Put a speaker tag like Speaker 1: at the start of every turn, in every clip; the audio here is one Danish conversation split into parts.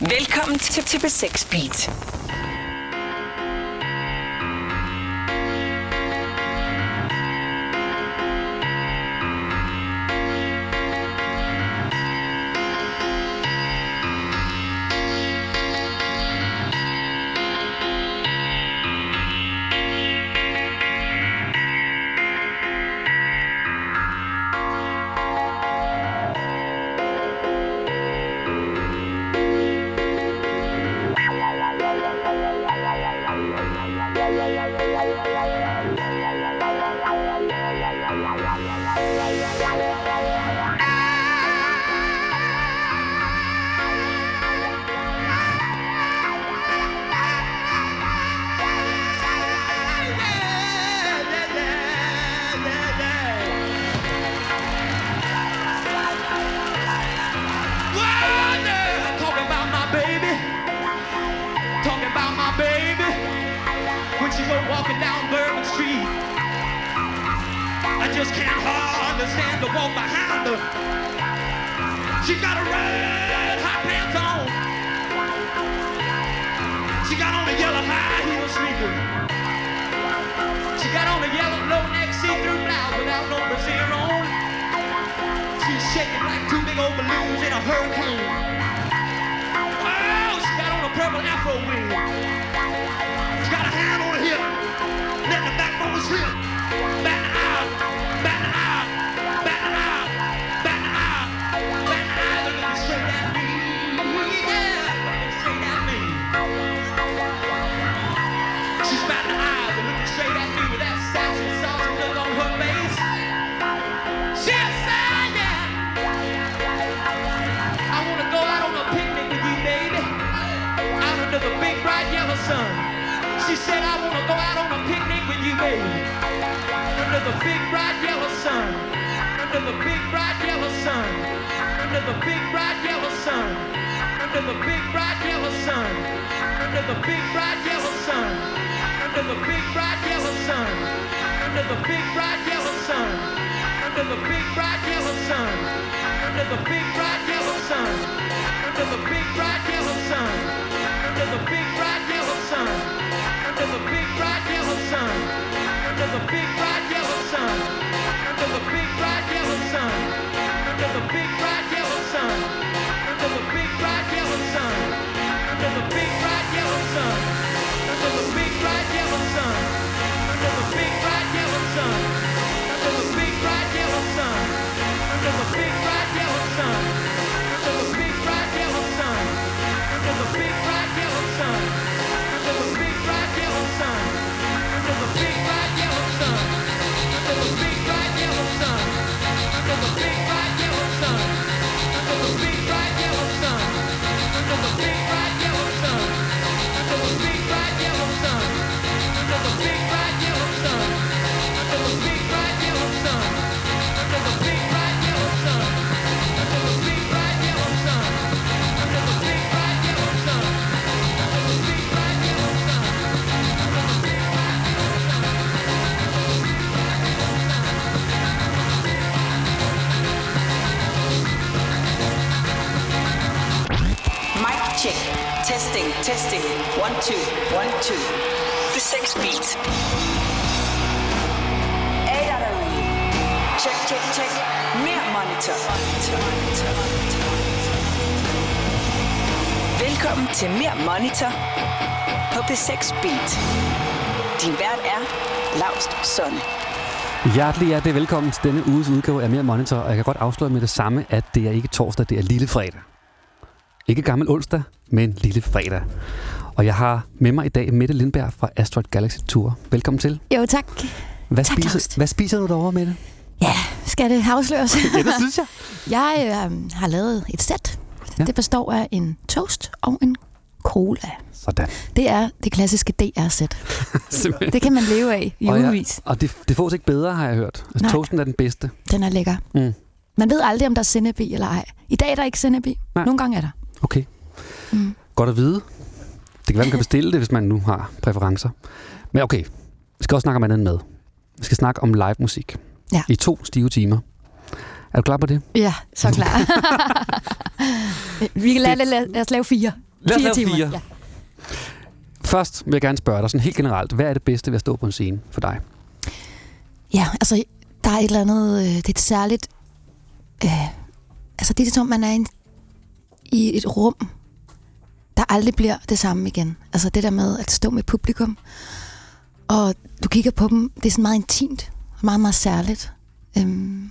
Speaker 1: Velkommen til TB6 Beat. Testing, testing. One, two, one, two. The 6 Beat. Er? Check, check, check. Mere monitor. monitor, monitor, monitor. Velkommen til Mere Monitor på P6 Beat. Din vært er Lavst Sonne.
Speaker 2: Hjertelig, hjertelig velkommen til denne uges udgave af Mere Monitor, og jeg kan godt afsløre med det samme, at det er ikke torsdag, det er lille fredag. Ikke gammel onsdag, men lille fredag. Og jeg har med mig i dag Mette Lindberg fra Asteroid Galaxy Tour. Velkommen til.
Speaker 3: Jo, tak.
Speaker 2: Hvad,
Speaker 3: Tak,
Speaker 2: spiser, hvad spiser du derovre, Mette?
Speaker 3: Ja, skal det afsløres?
Speaker 2: Ja, det synes jeg.
Speaker 3: jeg øh, har lavet et sæt.
Speaker 2: Ja.
Speaker 3: Ja. Det består af en toast og en cola.
Speaker 2: Sådan.
Speaker 3: Det er det klassiske DR-sæt. Det kan man leve af i
Speaker 2: og,
Speaker 3: ugevis.
Speaker 2: og det, det fås ikke bedre, har jeg hørt. Altså,
Speaker 3: Nej.
Speaker 2: toasten er den bedste.
Speaker 3: Den er lækker.
Speaker 2: Mm.
Speaker 3: Man ved aldrig, om der er sennep i eller ej. I dag er der ikke sennep i.
Speaker 2: Nej.
Speaker 3: Nogle gange er der.
Speaker 2: Okay.
Speaker 3: Mm.
Speaker 2: Godt at vide. Det kan være, man kan bestille det, hvis man nu har præferencer. Men okay, vi skal også snakke om andet mad. Vi skal snakke om live musik.
Speaker 3: Ja.
Speaker 2: I to stive timer. Er du klar på det?
Speaker 3: Ja, så klar. Vi kan lade, lad, lad os lave fire.
Speaker 2: Lad os
Speaker 3: Fire
Speaker 2: lave
Speaker 3: timer,
Speaker 2: fire.
Speaker 3: ja.
Speaker 2: Først vil jeg gerne spørge dig sådan helt generelt. Hvad er det bedste ved at stå på en scene for dig?
Speaker 3: Ja, altså, der er et eller andet, øh, det er et særligt, øh, altså det er som, man er i, en, i et rum, der aldrig bliver det samme igen. Altså det der med at stå med publikum, og du kigger på dem, det er sådan meget intimt, meget, meget særligt. Øhm,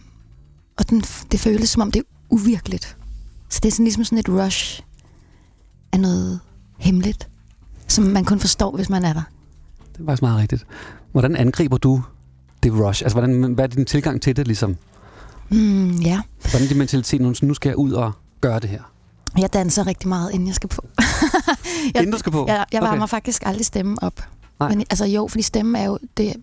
Speaker 3: og den, det føles som om, det er uvirkeligt. Så det er sådan ligesom sådan et rush af noget hemmeligt, som man kun forstår, hvis man er der.
Speaker 2: Det er faktisk meget rigtigt. Hvordan angriber du det rush? Altså, hvordan, hvad er din tilgang til det, ligesom?
Speaker 3: Mm, ja.
Speaker 2: Hvordan er din mentalitet, nu, nu skal jeg ud og gøre det her?
Speaker 3: Jeg danser rigtig meget, inden jeg skal på. jeg,
Speaker 2: Inden du skal på?
Speaker 3: Jeg, jeg varmer
Speaker 2: Okay.
Speaker 3: faktisk aldrig stemmen op.
Speaker 2: Nej.
Speaker 3: Men, altså jo, fordi stemmen er jo, det,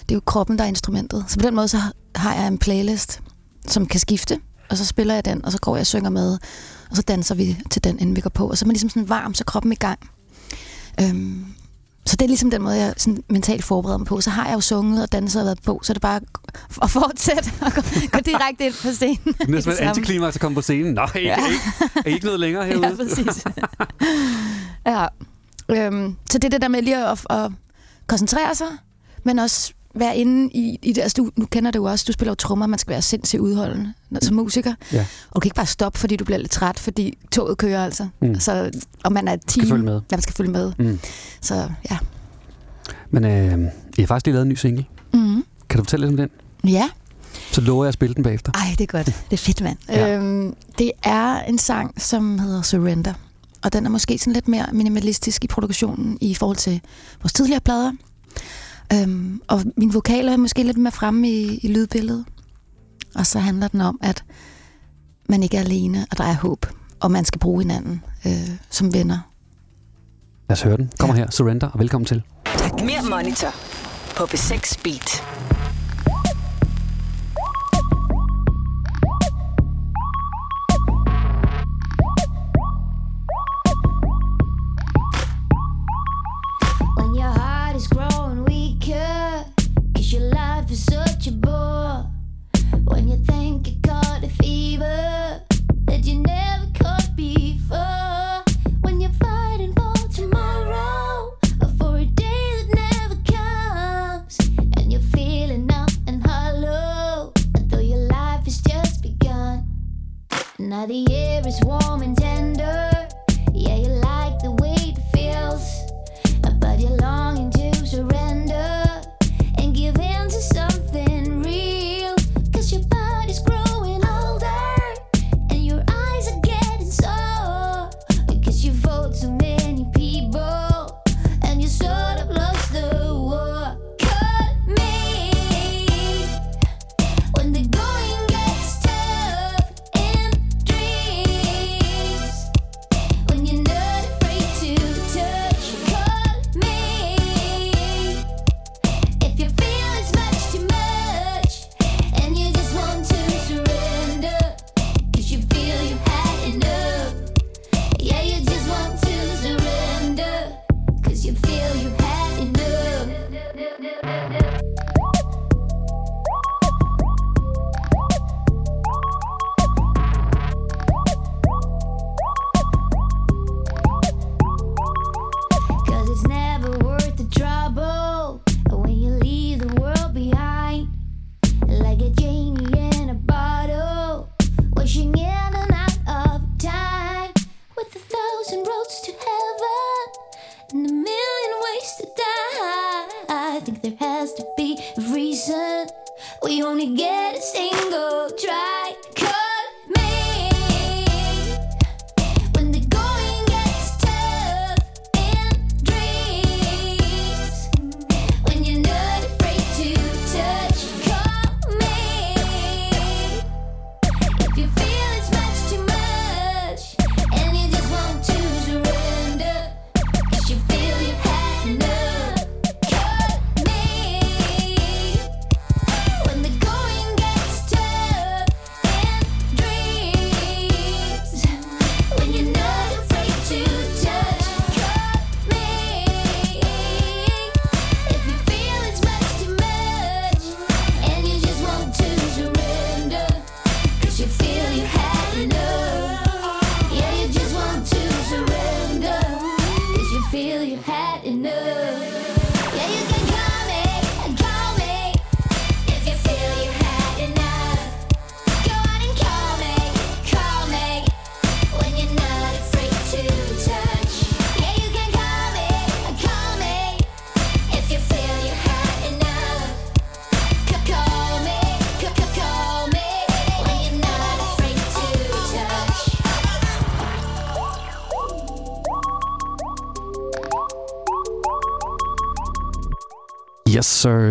Speaker 3: det er jo kroppen, der er instrumentet. Så på den måde, så har- jeg en playlist, som kan skifte, og så spiller jeg den, og så går jeg og synger med, og så danser vi til den, inden vi går på. Og så er man ligesom sådan varm, så kroppen i gang. Øhm, så det er ligesom den måde, jeg sådan mentalt forbereder mig på. Så har jeg jo sunget og danset og været på, så er det bare at fortsætte og gå, gå direkte ind på scenen.
Speaker 2: Det er næsten et
Speaker 3: Sammen.
Speaker 2: antiklimaks at komme på scenen. I,
Speaker 3: Ja.
Speaker 2: ja. ikke, er I ikke noget længere herude?
Speaker 3: Ja, præcis. ja. Øhm, så det er det der med lige at, at koncentrere sig, men også være inde i, i det. Altså, du, nu kender det jo også, du spiller jo trommer, man skal være sindssygt udholdende når- som musiker.
Speaker 2: Ja.
Speaker 3: Og du kan ikke bare stoppe, fordi du bliver lidt træt, fordi toget kører altså.
Speaker 2: Mm.
Speaker 3: Så, og man er et team.
Speaker 2: følge med.
Speaker 3: Ja, man skal følge med.
Speaker 2: Mm.
Speaker 3: Så ja.
Speaker 2: Men øh, I har faktisk lige lavet en ny single.
Speaker 3: Mm.
Speaker 2: Kan du fortælle lidt om den?
Speaker 3: Ja.
Speaker 2: Så lover jeg at spille den bagefter.
Speaker 3: Ej, det er godt. Det er fedt, mand.
Speaker 2: Ja.
Speaker 3: øhm, det er en sang, som hedder Surrender. Og den er måske sådan lidt mere minimalistisk i produktionen i forhold til vores tidligere plader. Øhm, og min vokal er måske lidt mere fremme i, i lydbilledet. Og så handler den om, at man ikke er alene, og der er håb. Og man skal bruge hinanden øh, som venner.
Speaker 2: Lad os høre den. Kommer her. Surrender, og velkommen til.
Speaker 1: Mere Monitor på B6 Beat.
Speaker 4: When your heart is growing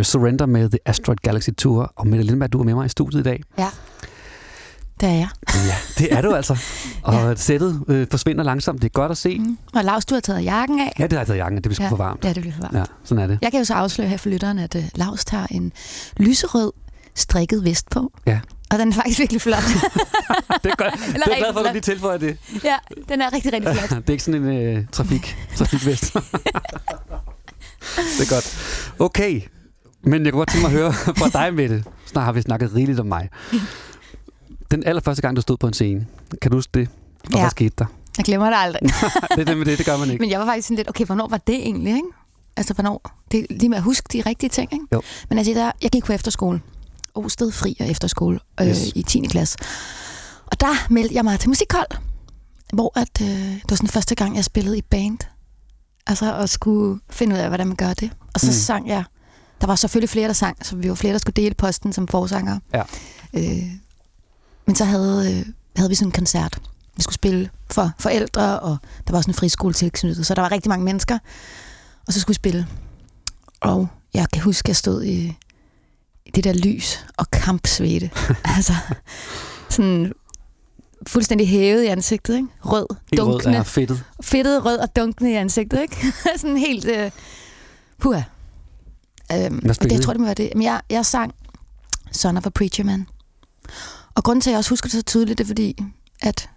Speaker 2: Sir. Surrender med The Asteroid Galaxy Tour. Og Mette Lindberg, du er med mig i studiet i dag.
Speaker 3: Ja, det er jeg.
Speaker 2: Ja, det er du altså. Og ja. sættet øh, forsvinder langsomt. Det er godt at se.
Speaker 3: Mm. Og Lars, du har taget jakken af.
Speaker 2: Ja, det har jeg taget jakken. Det bliver
Speaker 3: ja.
Speaker 2: for varmt.
Speaker 3: Ja, det bliver for varmt.
Speaker 2: Ja, sådan er det.
Speaker 3: Jeg kan jo så afsløre her for lytteren, at uh, Lars tager en lyserød strikket vest på.
Speaker 2: Ja.
Speaker 3: Og den er faktisk virkelig flot.
Speaker 2: Det er, godt. det er glad for, at du lige tilføjer det.
Speaker 3: ja, den er rigtig, rigtig flot.
Speaker 2: det er ikke sådan en øh, trafik, trafikvest. det er godt. Okay, men jeg kunne godt tænke mig at høre fra dig, Mette. Snart har vi snakket rigeligt om mig. Den allerførste gang, du stod på en scene, kan du huske det? Og
Speaker 3: Ja.
Speaker 2: hvad skete der?
Speaker 3: Jeg glemmer det aldrig.
Speaker 2: det er det med det, det gør man ikke.
Speaker 3: Men jeg var faktisk sådan lidt, okay, hvornår var det egentlig, ikke? Altså, hvornår? Det er lige med at huske de rigtige ting, ikke?
Speaker 2: Jo.
Speaker 3: Men altså, der, jeg gik på efterskole. Osted Fri og efterskole øh,
Speaker 2: Yes.
Speaker 3: i 10. klasse. Og der meldte jeg mig til musikhold, hvor at, øh, det var sådan første gang, jeg spillede i band. Altså, og skulle finde ud af, hvordan man gør det. Og så
Speaker 2: Mm.
Speaker 3: sang jeg. Der var selvfølgelig flere, der sang, så vi var flere, der skulle dele posten som forsanger.
Speaker 2: Ja.
Speaker 3: Øh, men så havde, øh, havde vi sådan en koncert. Vi skulle spille for forældre, og der var sådan en friskole tilknyttet, så der var rigtig mange mennesker. Og så skulle vi spille. Og jeg kan huske, at jeg stod i, det der lys og kampsvede. altså, sådan fuldstændig hævet i ansigtet, ikke? Rød,
Speaker 2: Helt rød
Speaker 3: dunkende.
Speaker 2: er fedtet.
Speaker 3: Fedtet, rød og dunkende i ansigtet, ikke? sådan helt... Øh, puha. Øhm, og det, jeg tror, det må være det. Men jeg, jeg sang Son of a Preacher Man. Og grunden til, at jeg også husker det så tydeligt, det er fordi, at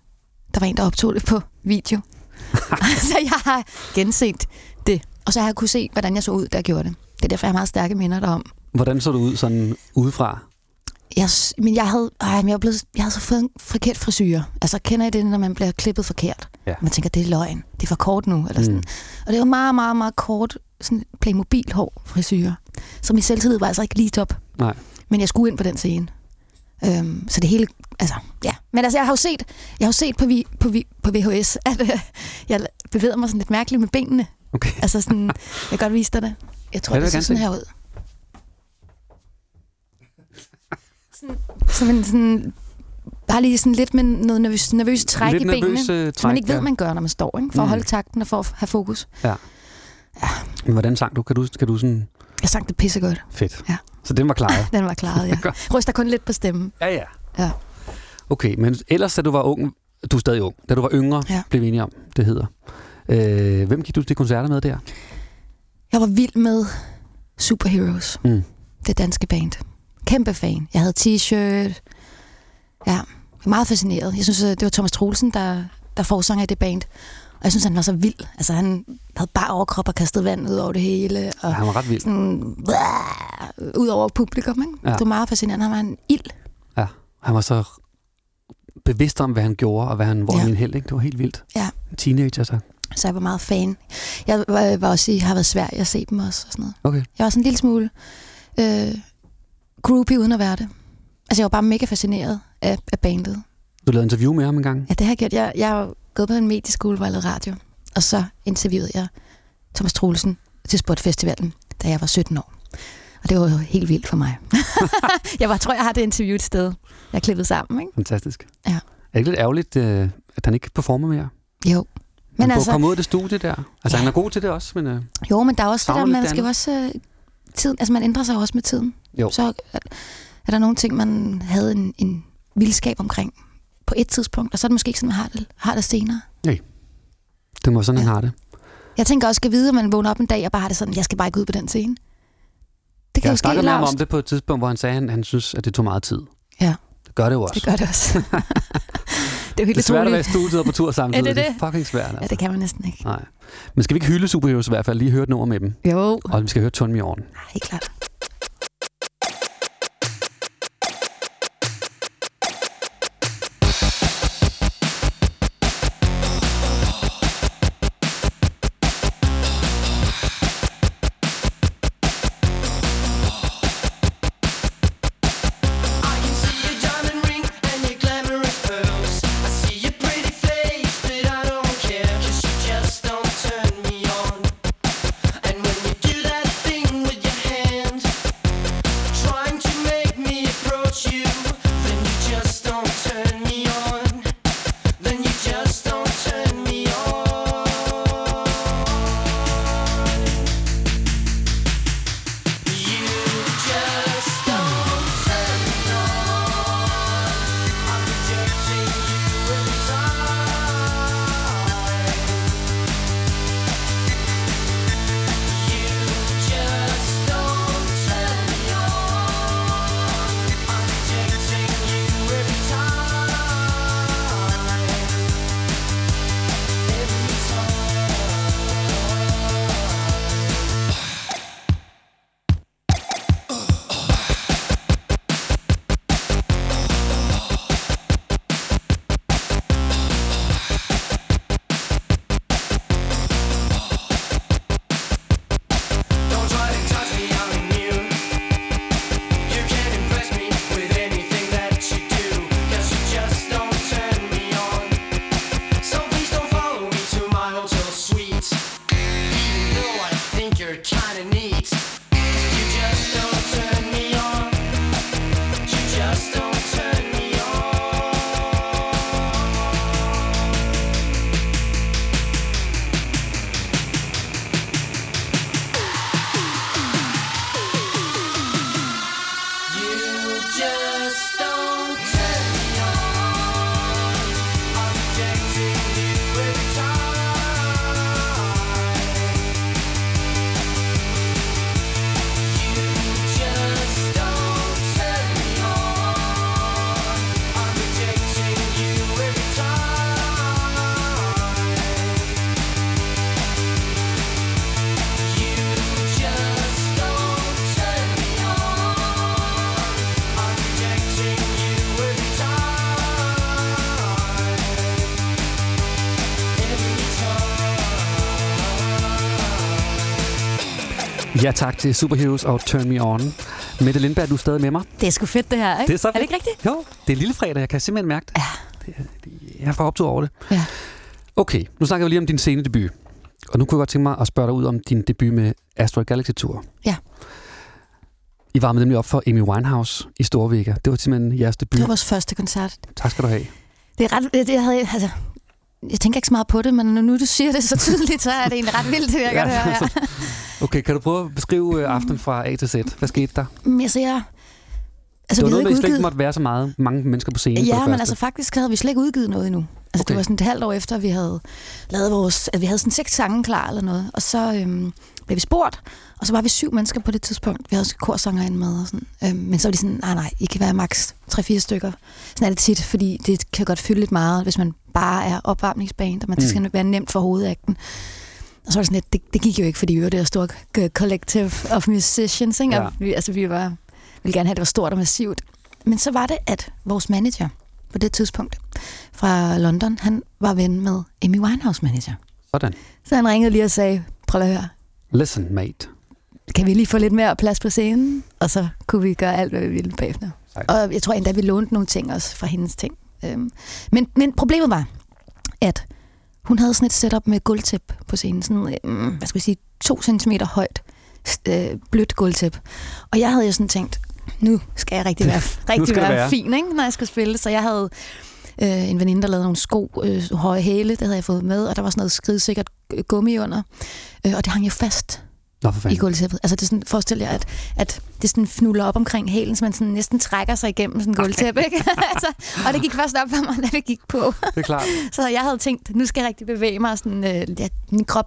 Speaker 3: der var en, der optog det på video. så jeg har genset det. Og så har jeg kunne se, hvordan jeg så ud, da jeg gjorde det. Det er derfor, jeg har meget stærke minder derom.
Speaker 2: Hvordan så du ud sådan udefra?
Speaker 3: Jeg, men jeg havde, ej, men jeg, var blevet, jeg havde så fået en forkert frisyr. Altså, kender I det, når man bliver klippet forkert?
Speaker 2: Ja.
Speaker 3: Man tænker, det er løgn. Det er for kort nu. Eller sådan.
Speaker 2: Mm.
Speaker 3: Og det var meget, meget, meget kort sådan Playmobil hår frisyr. Så min selvtillid var altså ikke lige top.
Speaker 2: Nej.
Speaker 3: Men jeg skulle ind på den scene. Øhm, så det hele, altså, ja. Men altså, jeg har jo set, jeg har jo set på, vi, på, vi, på VHS, at øh, jeg bevæger mig sådan lidt mærkeligt med benene.
Speaker 2: Okay.
Speaker 3: Altså sådan, jeg kan godt vise dig det. Jeg tror,
Speaker 2: Ja,
Speaker 3: ja,
Speaker 2: det
Speaker 3: det, ser sådan her ud. Sådan, som en sådan, bare lige sådan lidt med noget nervøs, nervøs træk
Speaker 2: Lidt
Speaker 3: i benene.
Speaker 2: nervøs, øh,
Speaker 3: som
Speaker 2: træk,
Speaker 3: man ikke ved,
Speaker 2: ja.
Speaker 3: man gør, når man står, ikke? for
Speaker 2: Mm.
Speaker 3: at holde takten og for at have fokus.
Speaker 2: Men hvordan sang du? Kan du, kan du sådan...
Speaker 3: Jeg sang det pissegodt.
Speaker 2: Fedt.
Speaker 3: Ja.
Speaker 2: Så den var klaret.
Speaker 3: Den var klaret, ja. Ryster kun lidt på stemmen.
Speaker 2: ja, ja.
Speaker 3: Ja.
Speaker 2: Okay, men ellers, da du var ung, du er stadig ung, da du var yngre,
Speaker 3: Ja.
Speaker 2: blev vi enige om, det hedder. Øh, hvem gik du til koncerter med der?
Speaker 3: Jeg var vild med Superheroes.
Speaker 2: Mm.
Speaker 3: Det danske band. Kæmpe fan. Jeg havde t-shirt. Ja, meget fascineret. Jeg synes, øh, det var Thomas Troelsen, der, der forsanger i det band. Og jeg synes, han var så vild. Altså, han havde bare overkrop og kastet vand ud over det hele. Og
Speaker 2: Han var ret vild.
Speaker 3: sådan, blæh, ud over publikum. Ikke?
Speaker 2: Ja.
Speaker 3: Det var meget fascinerende. Han var en ild.
Speaker 2: Ja, han var så bevidst om, hvad han gjorde, og hvad han, hvor ja. Han held, ikke? Det var helt vildt.
Speaker 3: Ja.
Speaker 2: En teenager, altså.
Speaker 3: Så jeg var meget fan. Jeg var, var også i, har været svær at se dem også. Og sådan noget.
Speaker 2: Okay.
Speaker 3: Jeg var sådan en lille smule øh, groupie uden at være det. Altså, jeg var bare mega fascineret af, af bandet.
Speaker 2: Du lavede interview med ham en gang.
Speaker 3: Ja, det har jeg gjort. Jeg, jeg gået på en medieskole, hvor jeg lavede radio. Og så interviewede jeg Thomas Troelsen til Sportfestivalen, da jeg var 17 år. Og det var jo helt vildt for mig. jeg var, tror, jeg har det interview et sted. Jeg er klippet sammen, ikke?
Speaker 2: Fantastisk.
Speaker 3: Ja.
Speaker 2: Er det ikke lidt ærgerligt, øh, at han ikke performer mere?
Speaker 3: Jo.
Speaker 2: Men han altså, komme ud af det studie der. Altså,
Speaker 3: Ja.
Speaker 2: han er god til det også, men... Øh,
Speaker 3: jo, men der er også det der, man skal også... Øh, tiden, altså, man ændrer sig også med tiden.
Speaker 2: Jo.
Speaker 3: Så er, er der nogle ting, man havde en, en vildskab omkring på et tidspunkt, og så er det måske ikke sådan, man har det, har det senere.
Speaker 2: det må sådan, ja. han
Speaker 3: Ja.
Speaker 2: har det.
Speaker 3: Jeg tænker også, at vide, at man vågner op en dag og bare har det sådan, jeg skal bare ikke ud på den scene. Det kan
Speaker 2: Jeg
Speaker 3: jo ske,
Speaker 2: snakkede med om det på et tidspunkt, hvor han sagde, at han, han synes, at det tog meget tid.
Speaker 3: Ja.
Speaker 2: Det gør det jo også.
Speaker 3: Det gør det også. det er
Speaker 2: det er svært at være i studiet og på tur samtidig.
Speaker 3: det
Speaker 2: det er
Speaker 3: det?
Speaker 2: fucking svært. Altså.
Speaker 3: Ja, det kan man næsten ikke.
Speaker 2: Nej. Men skal vi ikke hylde Superheroes i hvert fald? Lige høre et nummer med dem.
Speaker 3: Jo,
Speaker 2: Og vi skal høre Me On.
Speaker 3: Ja, helt klart.
Speaker 2: Ja tak til Superheroes og Turn Me On. Mette Lindberg, du er stadig med mig.
Speaker 3: Det er sgu fedt, det her, ikke?
Speaker 2: Det er så
Speaker 3: Er det ikke rigtigt?
Speaker 2: Jo, det er lille fredag. Jeg kan simpelthen mærke det.
Speaker 3: Ja.
Speaker 2: Det er- Jeg får optog over det.
Speaker 3: Ja.
Speaker 2: Okay, nu snakker vi lige om din scenedebut. Og nu kunne jeg godt tænke mig at spørge dig ud om din debut med Asteroid Galaxy Tour.
Speaker 3: Ja.
Speaker 2: I varmede nemlig op for Amy Winehouse i Storvega. Det var simpelthen jeres debut.
Speaker 3: Det var vores første koncert.
Speaker 2: Tak skal du have.
Speaker 3: Det er ret... Det, jeg, havde, altså, jeg tænker ikke så meget på det, men når nu du siger det så tydeligt, så er det egentlig ret vildt, det jeg
Speaker 2: Ja,
Speaker 3: godt høre. Ja.
Speaker 2: Okay, kan du prøve at beskrive øh, aftenen fra A til Z? Hvad skete der?
Speaker 3: Altså, jeg... Altså,
Speaker 2: det var
Speaker 3: vi
Speaker 2: noget,
Speaker 3: havde
Speaker 2: med, at I
Speaker 3: ikke
Speaker 2: slet ikke
Speaker 3: udgivet...
Speaker 2: måtte være så meget, mange mennesker på scenen
Speaker 3: Ja,
Speaker 2: det
Speaker 3: men altså faktisk havde vi slet ikke udgivet noget endnu. Altså okay. Det var sådan et halvt år efter, at vi havde lavet vores... At vi havde sådan seks sange klar eller noget. Og så øhm, blev vi spurgt, og så var vi syv mennesker på det tidspunkt. Vi havde også korsanger ind med og sådan. Øhm, men så var de sådan, nej nej, I kan være maks 3-4 stykker. Sådan er det tit, fordi det kan godt fylde lidt meget, hvis man bare er opvarmningsband, og man
Speaker 2: Mm.
Speaker 3: mm. skal være nemt for hovedakten. Og så var det sådan lidt, det, det gik jo ikke, fordi vi var det her store k- collective of musicians, ikke?
Speaker 2: Ja.
Speaker 3: Og vi, altså, vi var, ville gerne have, at det var stort og massivt. Men så var det, at vores manager på det tidspunkt fra London, han var ven med Amy Winehouse manager.
Speaker 2: Sådan.
Speaker 3: Så han ringede lige og sagde, prøv at høre,
Speaker 2: Listen, mate.
Speaker 3: kan vi lige få lidt mere plads på scenen? Og så kunne vi gøre alt, hvad vi ville bagefter.
Speaker 2: Sejt.
Speaker 3: Og jeg tror endda, vi lånte nogle ting også fra hendes ting. Øhm, men, men problemet var, at hun havde sådan et setup med gulvtæp på scenen. Sådan, øh, hvad skal vi sige, to centimeter højt, øh, blødt gulvtæp. Og jeg havde jo sådan tænkt, nu skal jeg rigtig være, rigtig
Speaker 2: det
Speaker 3: være,
Speaker 2: være.
Speaker 3: fin, ikke, når jeg skal spille. Så jeg havde øh, en veninde, der lavede nogle sko, øh, høje hæle, det havde jeg fået med, og der var sådan noget skridsikkert gummi under. Øh, og det hang jo fast
Speaker 2: Nå, for
Speaker 3: i
Speaker 2: fanden.
Speaker 3: gulvtæppet. Altså det er sådan, forestil jer, at, at det sådan fnuller op omkring hælen, så man sådan næsten trækker sig igennem sådan en gulvtæppe. Ikke? altså, og det gik først op for mig, da vi gik på.
Speaker 2: Det er klart.
Speaker 3: Så jeg havde tænkt, nu skal jeg rigtig bevæge mig. Sådan, øh, ja, min krop,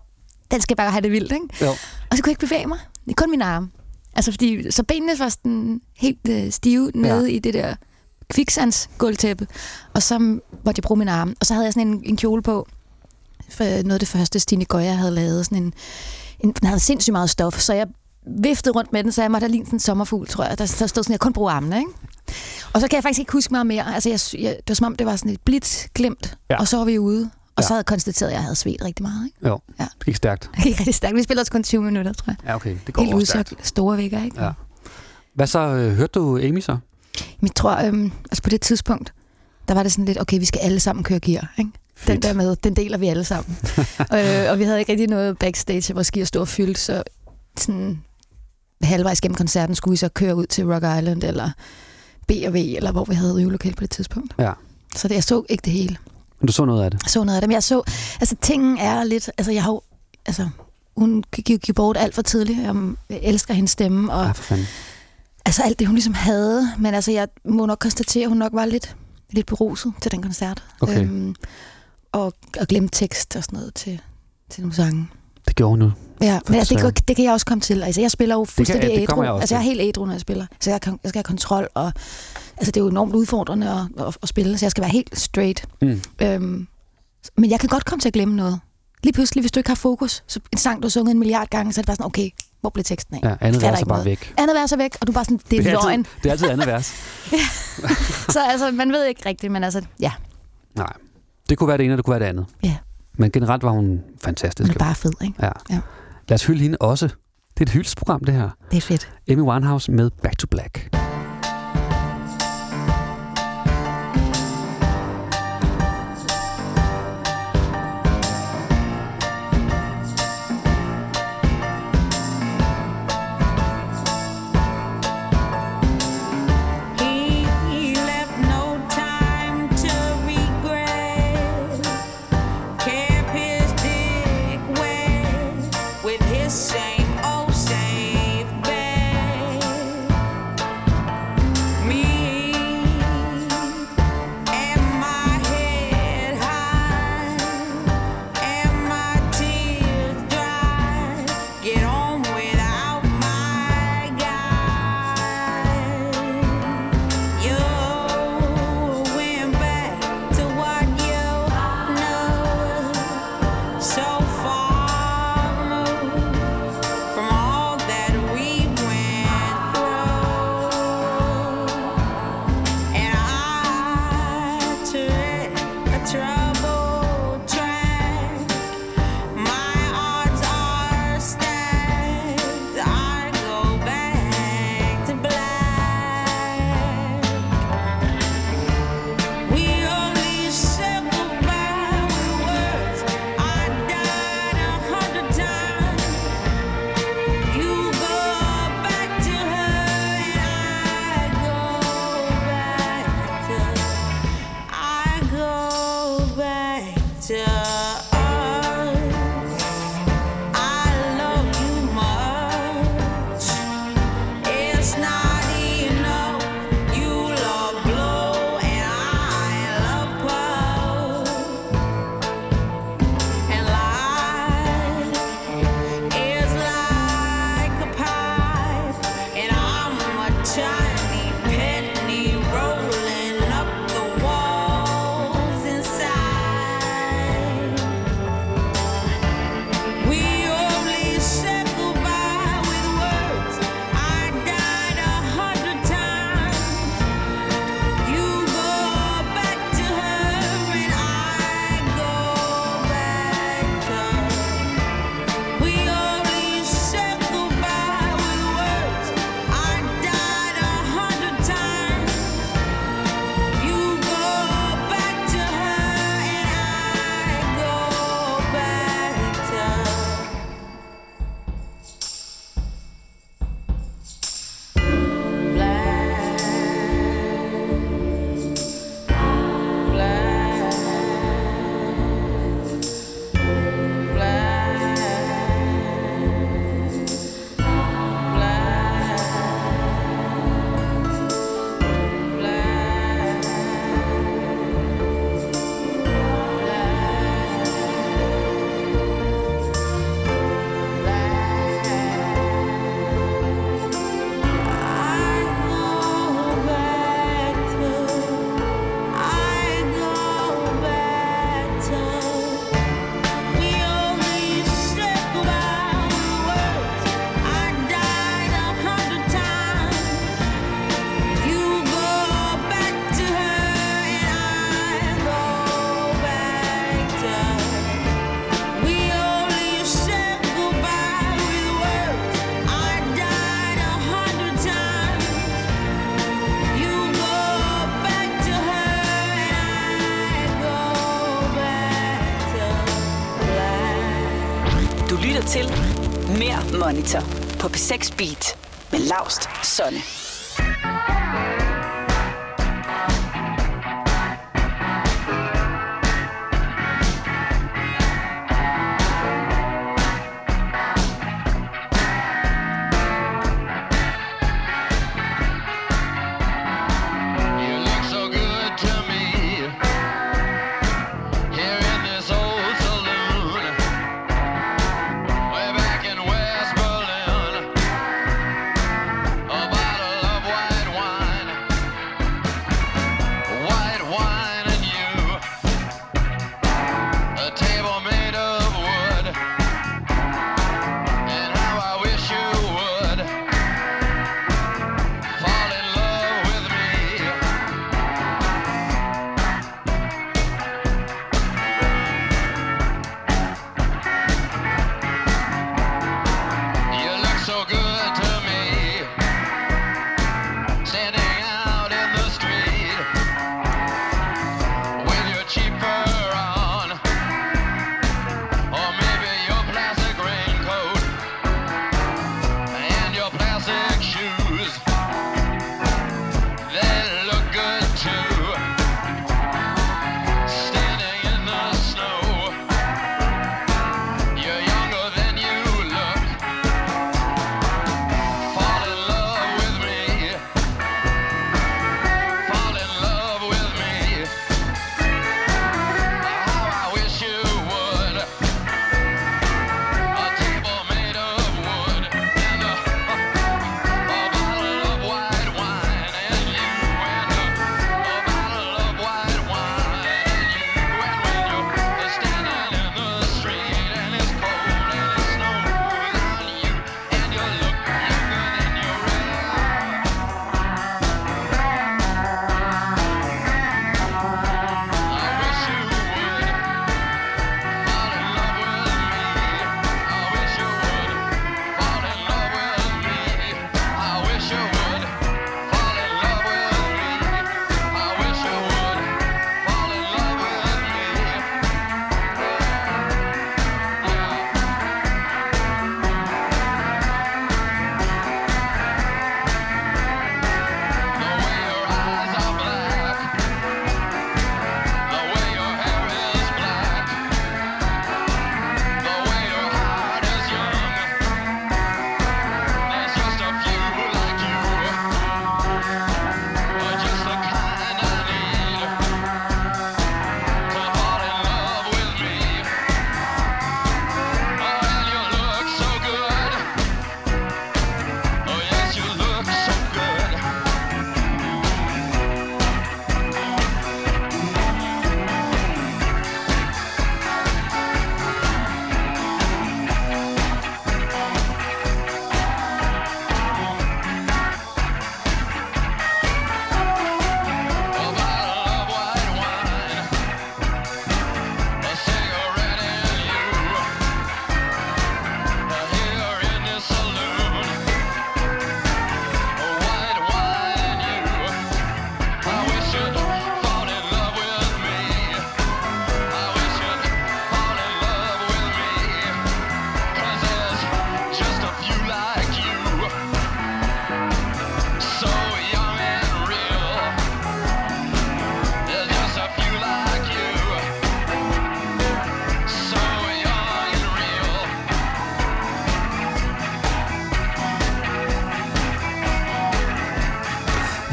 Speaker 3: den skal bare have det vildt. Ikke?
Speaker 2: Jo.
Speaker 3: Og så kunne jeg ikke bevæge mig. Det er kun mine arme. Altså fordi, så benene var sådan helt øh, stive nede ja. i det der kviksandsgulvtæppe. Og så måtte jeg bruge mine arme. Og så havde jeg sådan en, en kjole på. For noget af det første, Stine Goya havde lavet. Sådan en, en, den havde sindssygt meget stof, så jeg viftede rundt med den, så jeg måtte have lignet sådan en sommerfugl, tror jeg. Der, der stod sådan, jeg kun bruge armene, ikke? Og så kan jeg faktisk ikke huske meget mere. Altså, jeg, jeg, det var som om, det var sådan et blidt glimt,
Speaker 2: Ja.
Speaker 3: ja. og så var vi ude. Og
Speaker 2: Ja.
Speaker 3: så havde jeg konstateret, at jeg havde svedt rigtig meget. Ikke?
Speaker 2: Jo,
Speaker 3: Ja.
Speaker 2: det gik stærkt.
Speaker 3: Det gik rigtig stærkt. Vi spillede også kun 20 minutter, tror jeg.
Speaker 2: Ja, okay. Det går
Speaker 3: Helt
Speaker 2: også stærkt.
Speaker 3: Store vægger, ikke?
Speaker 2: Ja. Hvad så? Øh, hørte du Amy så?
Speaker 3: Jeg tror, øhm, altså på det tidspunkt, der var det sådan lidt, okay, vi skal alle sammen køre gear, ikke? Den
Speaker 2: Fedt.
Speaker 3: der med, den deler vi alle sammen. øh, og vi havde ikke rigtig noget backstage, hvor gear stod fyldt, så sådan halvvejs gennem koncerten skulle vi så køre ud til Rock Island, eller B&V, eller hvor vi havde øvelokale på det tidspunkt.
Speaker 2: Ja.
Speaker 3: Så det, jeg så ikke det hele.
Speaker 2: Men du så noget af det?
Speaker 3: Jeg så noget af det, men jeg så, altså tingen er lidt, altså jeg har jo, altså hun gik, gik bort alt for tidligt. Jeg elsker hendes stemme, og
Speaker 2: Ja, for fanden.
Speaker 3: altså alt det, hun ligesom havde. Men altså, jeg må nok konstatere, at hun nok var lidt, lidt beruset til den koncert.
Speaker 2: Okay.
Speaker 3: Øhm, og, og glemte tekst og sådan noget til, til nogle sange.
Speaker 2: Det gjorde hun nu.
Speaker 3: Ja, men altså, det, det kan jeg også komme til. Altså, jeg spiller jo fuldstændig
Speaker 2: det
Speaker 3: ædru. altså, jeg er helt ædru, når jeg spiller. Så jeg, kan, jeg skal have kontrol, og altså, det er jo enormt udfordrende at, at, at spille, så jeg skal være helt straight.
Speaker 2: Mm.
Speaker 3: Øhm, men jeg kan godt komme til at glemme noget. Lige pludselig, hvis du ikke har fokus, så en sang, du har sunget en milliard gange, så er det bare sådan, okay, hvor blev teksten af?
Speaker 2: Ja, andet vers er bare
Speaker 3: noget.
Speaker 2: væk.
Speaker 3: Andet vers er væk, og du er bare sådan, det er,
Speaker 2: Det er,
Speaker 3: løgn.
Speaker 2: altid, det er altid andet vers.
Speaker 3: Så altså, man ved ikke rigtigt, men altså, ja,
Speaker 2: Nej. Det kunne være det ene, og det kunne være det andet.
Speaker 3: Ja.
Speaker 2: Men generelt var hun
Speaker 3: hun
Speaker 2: fantastisk.
Speaker 3: er bare fed, ikke?
Speaker 2: Ja.
Speaker 3: Ja.
Speaker 2: Lad os hylde hende også. Det er et hyldesprogram, det her.
Speaker 3: Det er fedt.
Speaker 2: Amy Winehouse med Back to Black.
Speaker 5: Monitor på P6 Beat med Laust Sonne.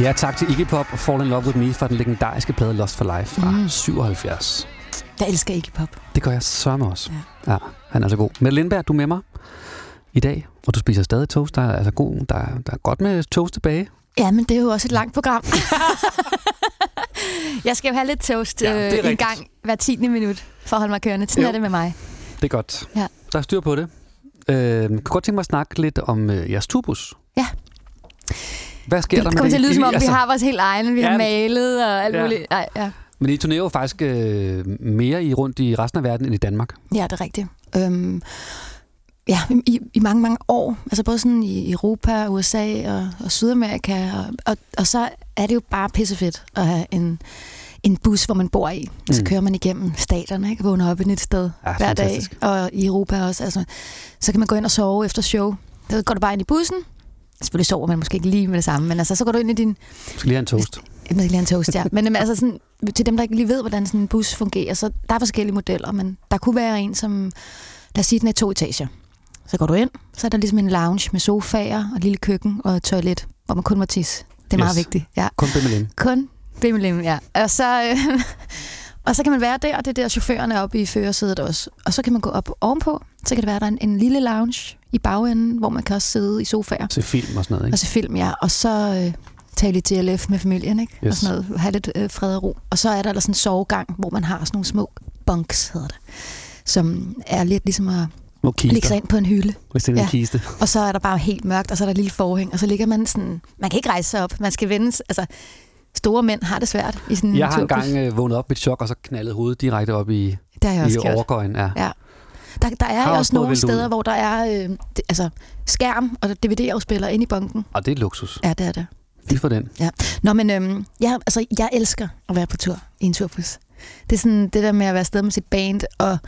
Speaker 2: Ja, tak til Iggy Pop og Fall in Love With Me fra den legendariske plade Lost for Life fra mm. 77.
Speaker 3: Jeg elsker ikke pop.
Speaker 2: Det gør jeg sørme også. Ja. ja, han er så god. Mette Lindberg, du er med mig i dag, og du spiser stadig toast. Der er, altså god, der, er- der er godt med toast tilbage.
Speaker 3: Ja, men det er jo også et langt program. jeg skal jo have lidt toast
Speaker 2: Ja,
Speaker 3: øh, en
Speaker 2: rigtigt.
Speaker 3: gang hver 10. minut for at holde mig kørende. Sådan
Speaker 2: Jo.
Speaker 3: er det med mig.
Speaker 2: Det er godt.
Speaker 3: Ja.
Speaker 2: Der er styr på det. Øh, kunne godt tænke mig at snakke lidt om øh, jeres tubus.
Speaker 3: Ja.
Speaker 2: Hvad sker
Speaker 3: Det
Speaker 2: der med
Speaker 3: kommer
Speaker 2: det?
Speaker 3: til at lyde, som om
Speaker 2: I-
Speaker 3: vi har vores helt egne. Vi
Speaker 2: Ja,
Speaker 3: har malet og alt
Speaker 2: Ja.
Speaker 3: muligt. Nej, ja.
Speaker 2: Men I turnerer jo faktisk øh, mere i rundt i resten af verden end i Danmark.
Speaker 3: Ja, det er rigtigt. Øhm, ja, i, i mange, mange år. Altså både sådan i Europa, USA og, og Sydamerika. Og, og, og så er det jo bare pissefedt at have en, en bus, hvor man bor i. Og så
Speaker 2: Mm.
Speaker 3: kører man igennem staterne, ikke? Vågner op i et nyt sted
Speaker 2: Ja,
Speaker 3: hver dag.
Speaker 2: fantastisk.
Speaker 3: Og i Europa også. Altså, så kan man gå ind og sove efter show. Så går du bare ind i bussen. Selvfølgelig sover man måske ikke lige med det samme, men altså, så går du ind i din...
Speaker 2: Jeg skal lige have en toast.
Speaker 3: Jeg ikke lige en toast, ja. Men altså sådan, til dem, der ikke lige ved, hvordan sådan en bus fungerer, så der er forskellige modeller, men der kunne være en, som... Lad os sige, den er to etager. Så går du ind, så er der ligesom en lounge med sofaer og et lille køkken og et toilet, hvor man kun må tisse. Det er meget
Speaker 2: Yes.
Speaker 3: vigtigt. Ja.
Speaker 2: Kun BMLM.
Speaker 3: Kun bimmelim, ja. Og så, øh, og så kan man være der, og det er der chaufføren er oppe i førersædet også. Og så kan man gå op ovenpå, så kan det være, der er en, en lille lounge i bagenden, hvor man kan også sidde i sofaer
Speaker 2: Se film og sådan noget,
Speaker 3: og
Speaker 2: ikke?
Speaker 3: se film, ja. Og så øh, tale lidt DLF med familien, ikke?
Speaker 2: Yes.
Speaker 3: Og sådan noget, have lidt øh, fred og ro. Og så er der, der sådan en sovegang, hvor man har sådan nogle små bunks, hedder det. Som er lidt ligesom at
Speaker 2: Små
Speaker 3: lægge sig
Speaker 2: kister.
Speaker 3: ind på en hylde.
Speaker 2: Hvis det er en
Speaker 3: Ja.
Speaker 2: kiste.
Speaker 3: Og så er der bare helt mørkt, og så er der et lille forhæng, og så ligger man sådan... Man kan ikke rejse sig op, man skal vende... Altså, store mænd har det svært i sådan en
Speaker 2: Jeg har engang øh, vågnet op med et chok, og så knaldet hovedet direkte op i,
Speaker 3: Det har jeg
Speaker 2: i overgøjen. Ja.
Speaker 3: Ja. Der, der er
Speaker 2: Har
Speaker 3: også, nogle
Speaker 2: vælte ud.
Speaker 3: steder, hvor der er øh, det, altså, skærm og DVD-afspiller inde i bunken.
Speaker 2: Og det er luksus.
Speaker 3: Ja, det er det.
Speaker 2: Fy for den.
Speaker 3: Nå, men øhm, jeg, altså, jeg elsker at være på tur i en turbus. Det er sådan det der med at være afsted med sit band, og,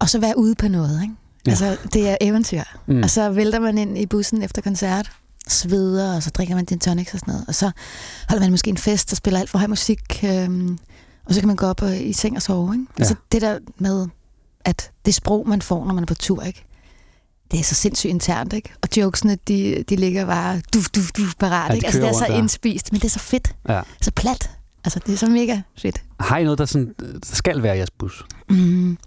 Speaker 3: og så være ude på noget. Ikke?
Speaker 2: Ja.
Speaker 3: Ja. Altså, det er eventyr.
Speaker 2: Mm.
Speaker 3: Og så vælter man ind i bussen efter koncert, sveder, og så drikker man gin tonics og sådan noget. Og så holder man måske en fest og spiller alt for høj musik, øhm, og så kan man gå op og, i seng og sove. Ikke?
Speaker 2: Ja.
Speaker 3: Altså det der med, at det sprog, man får, når man er på tur, ikke? det er så sindssygt internt, ikke? Og jokesene, de, de ligger bare duf, duf, duf parat,
Speaker 2: Ja,
Speaker 3: ikke? Altså, det er så
Speaker 2: der.
Speaker 3: indspist, men det er så fedt.
Speaker 2: Ja.
Speaker 3: Så plat. Altså, det er så mega fedt.
Speaker 2: Har I noget, der, sådan, der skal være i jeres bus?
Speaker 3: Mm.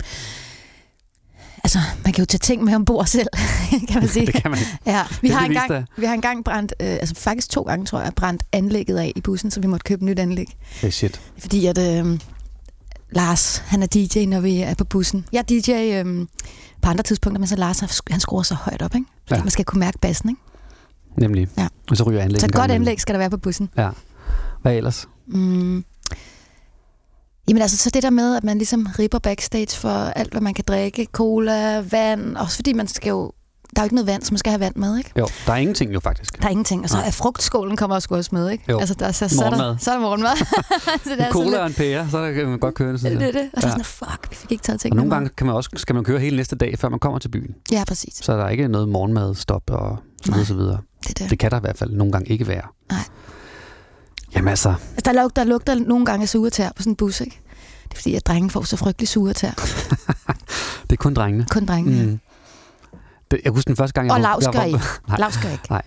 Speaker 3: Altså, man kan jo tage ting med ombord selv, kan man sige.
Speaker 2: det kan man
Speaker 3: Ja, vi har, engang, vi har engang brændt, øh, altså faktisk to gange, tror jeg, brændt anlægget af i bussen, så vi måtte købe nyt anlæg.
Speaker 2: Hey, shit.
Speaker 3: Fordi at øh, Lars, han er DJ, når vi er på bussen. Jeg er DJ øh, på andre tidspunkter, men så Lars, han- skruer så højt op, ikke? Fordi
Speaker 2: Ja.
Speaker 3: man skal kunne mærke bassen, ikke?
Speaker 2: Nemlig.
Speaker 3: Ja.
Speaker 2: Og så ryger anlæg
Speaker 3: Så et godt anlæg skal der være på bussen.
Speaker 2: Ja. Hvad ellers?
Speaker 3: Mm. Jamen altså, så det der med, at man ligesom ripper backstage for alt, hvad man kan drikke. Cola, vand, også fordi man skal jo... Der er jo ikke noget vand, så man skal have vand med, ikke?
Speaker 2: Jo, der er ingenting jo faktisk.
Speaker 3: Der er ingenting. Og så er frugtskålen kommer også også med, ikke?
Speaker 2: Jo.
Speaker 3: Altså, der, så, så, er der,
Speaker 2: Morgenmad.
Speaker 3: så er der morgenmad. så det
Speaker 2: En
Speaker 3: er
Speaker 2: cola
Speaker 3: sådan
Speaker 2: og en pære, så kan man godt køre det.
Speaker 3: lidt,
Speaker 2: Synes
Speaker 3: det, er det. Og så
Speaker 2: Ja.
Speaker 3: sådan, fuck, vi fik ikke taget
Speaker 2: Og
Speaker 3: tingene
Speaker 2: nogle gange kan man også, skal man køre hele næste dag, før man kommer til byen.
Speaker 3: Ja, præcis.
Speaker 2: Så er der ikke noget morgenmadstop og så videre, så videre.
Speaker 3: Det det.
Speaker 2: Det kan der i hvert fald nogle gange ikke være.
Speaker 3: Nej.
Speaker 2: Jamen altså,
Speaker 3: Altså, der, lugter, der lugter nogle gange af suretær på sådan en bus, ikke? Det er fordi, at drenge får så frygtelig suretær.
Speaker 2: det er kun drengene.
Speaker 3: Kun drengene. Mm.
Speaker 2: Mm. Det, jeg husker den første gang, jeg
Speaker 3: Og
Speaker 2: var,
Speaker 3: Lav
Speaker 2: jeg,
Speaker 3: skal
Speaker 2: var,
Speaker 3: ikke.
Speaker 2: Nej.
Speaker 3: Lav skal ikke.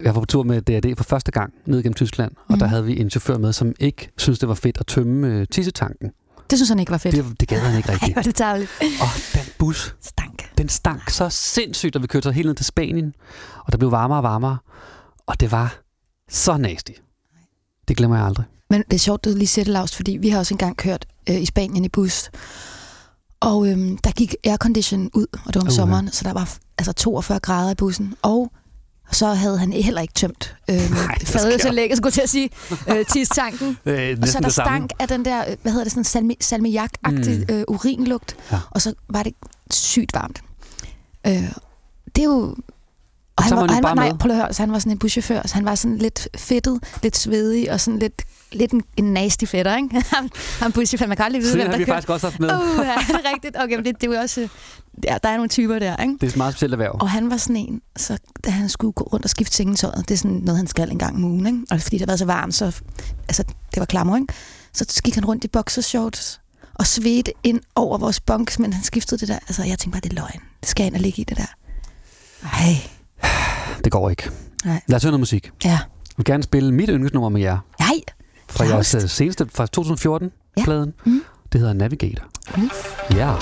Speaker 2: jeg var på tur med DRD for første gang ned gennem Tyskland, og
Speaker 3: Mhm.
Speaker 2: der havde vi en chauffør med, som ikke syntes, det var fedt at tømme øh, tissetanken.
Speaker 3: Det synes han ikke var fedt.
Speaker 2: Det, det gad han ikke
Speaker 3: Ej,
Speaker 2: rigtigt.
Speaker 3: hvor er det tarveligt.
Speaker 2: Og den bus,
Speaker 3: Stank.
Speaker 2: den stank så sindssygt, da vi kørte helt ned til Spanien, og der blev varmere og varmere, og det var så nasty. Det glemmer jeg aldrig.
Speaker 3: Men det er sjovt, du lige siger det, Lars, fordi vi har også engang kørt øh, i Spanien i bus. Og øhm, der gik aircondition ud, og det var om uh, sommeren, så der var altså 42 grader i bussen. Og så havde han heller ikke tømt så lækkert, skulle til at sige, øh, tistanken.
Speaker 2: Øh,
Speaker 3: Og så der stank af den der, øh, hvad hedder det, sådan salmi, salmiak-agtig
Speaker 2: mm.
Speaker 3: øh, urinlugt.
Speaker 2: Ja.
Speaker 3: Og så var det sygt varmt. Øh, det er jo... Og han var,
Speaker 2: jo
Speaker 3: han var,
Speaker 2: bare
Speaker 3: nej, prøv at høre, så han var sådan en buschauffør, så han var sådan lidt fedtet, lidt svedig, og sådan lidt, lidt en, en nasty fætter, ikke? Han, han buschauffør, man kan aldrig vide,
Speaker 2: Sådan
Speaker 3: hvem
Speaker 2: har
Speaker 3: der
Speaker 2: vi
Speaker 3: kører.
Speaker 2: faktisk også haft med.
Speaker 3: Uh, ja, det er rigtigt. Okay, men det, det er jo også... Ja, der er nogle typer der, ikke?
Speaker 2: Det er et meget specielt erhverv.
Speaker 3: Og han var sådan en, så da han skulle gå rundt og skifte sengetøjet, det er sådan noget, han skal en gang om ugen, ikke? Og fordi det har været så varmt, så altså, det var klammer, ikke? Så gik han rundt i boxershorts og svedte ind over vores bunks, men han skiftede det der. Altså, jeg tænkte bare, det er løgn. Det skal jeg ind og ligge i det der. Ej,
Speaker 2: Det går ikke.
Speaker 3: Nej.
Speaker 2: Lad os høre noget musik.
Speaker 3: ja.
Speaker 2: Jeg vil gerne spille mit yndlingsnummer med jer.
Speaker 3: Nej,
Speaker 2: Fra
Speaker 3: Claus.
Speaker 2: jeres øh, seneste, fra 2014-pladen.
Speaker 3: Ja. Mm.
Speaker 2: Det hedder Navigator.
Speaker 3: Mm.
Speaker 2: Ja.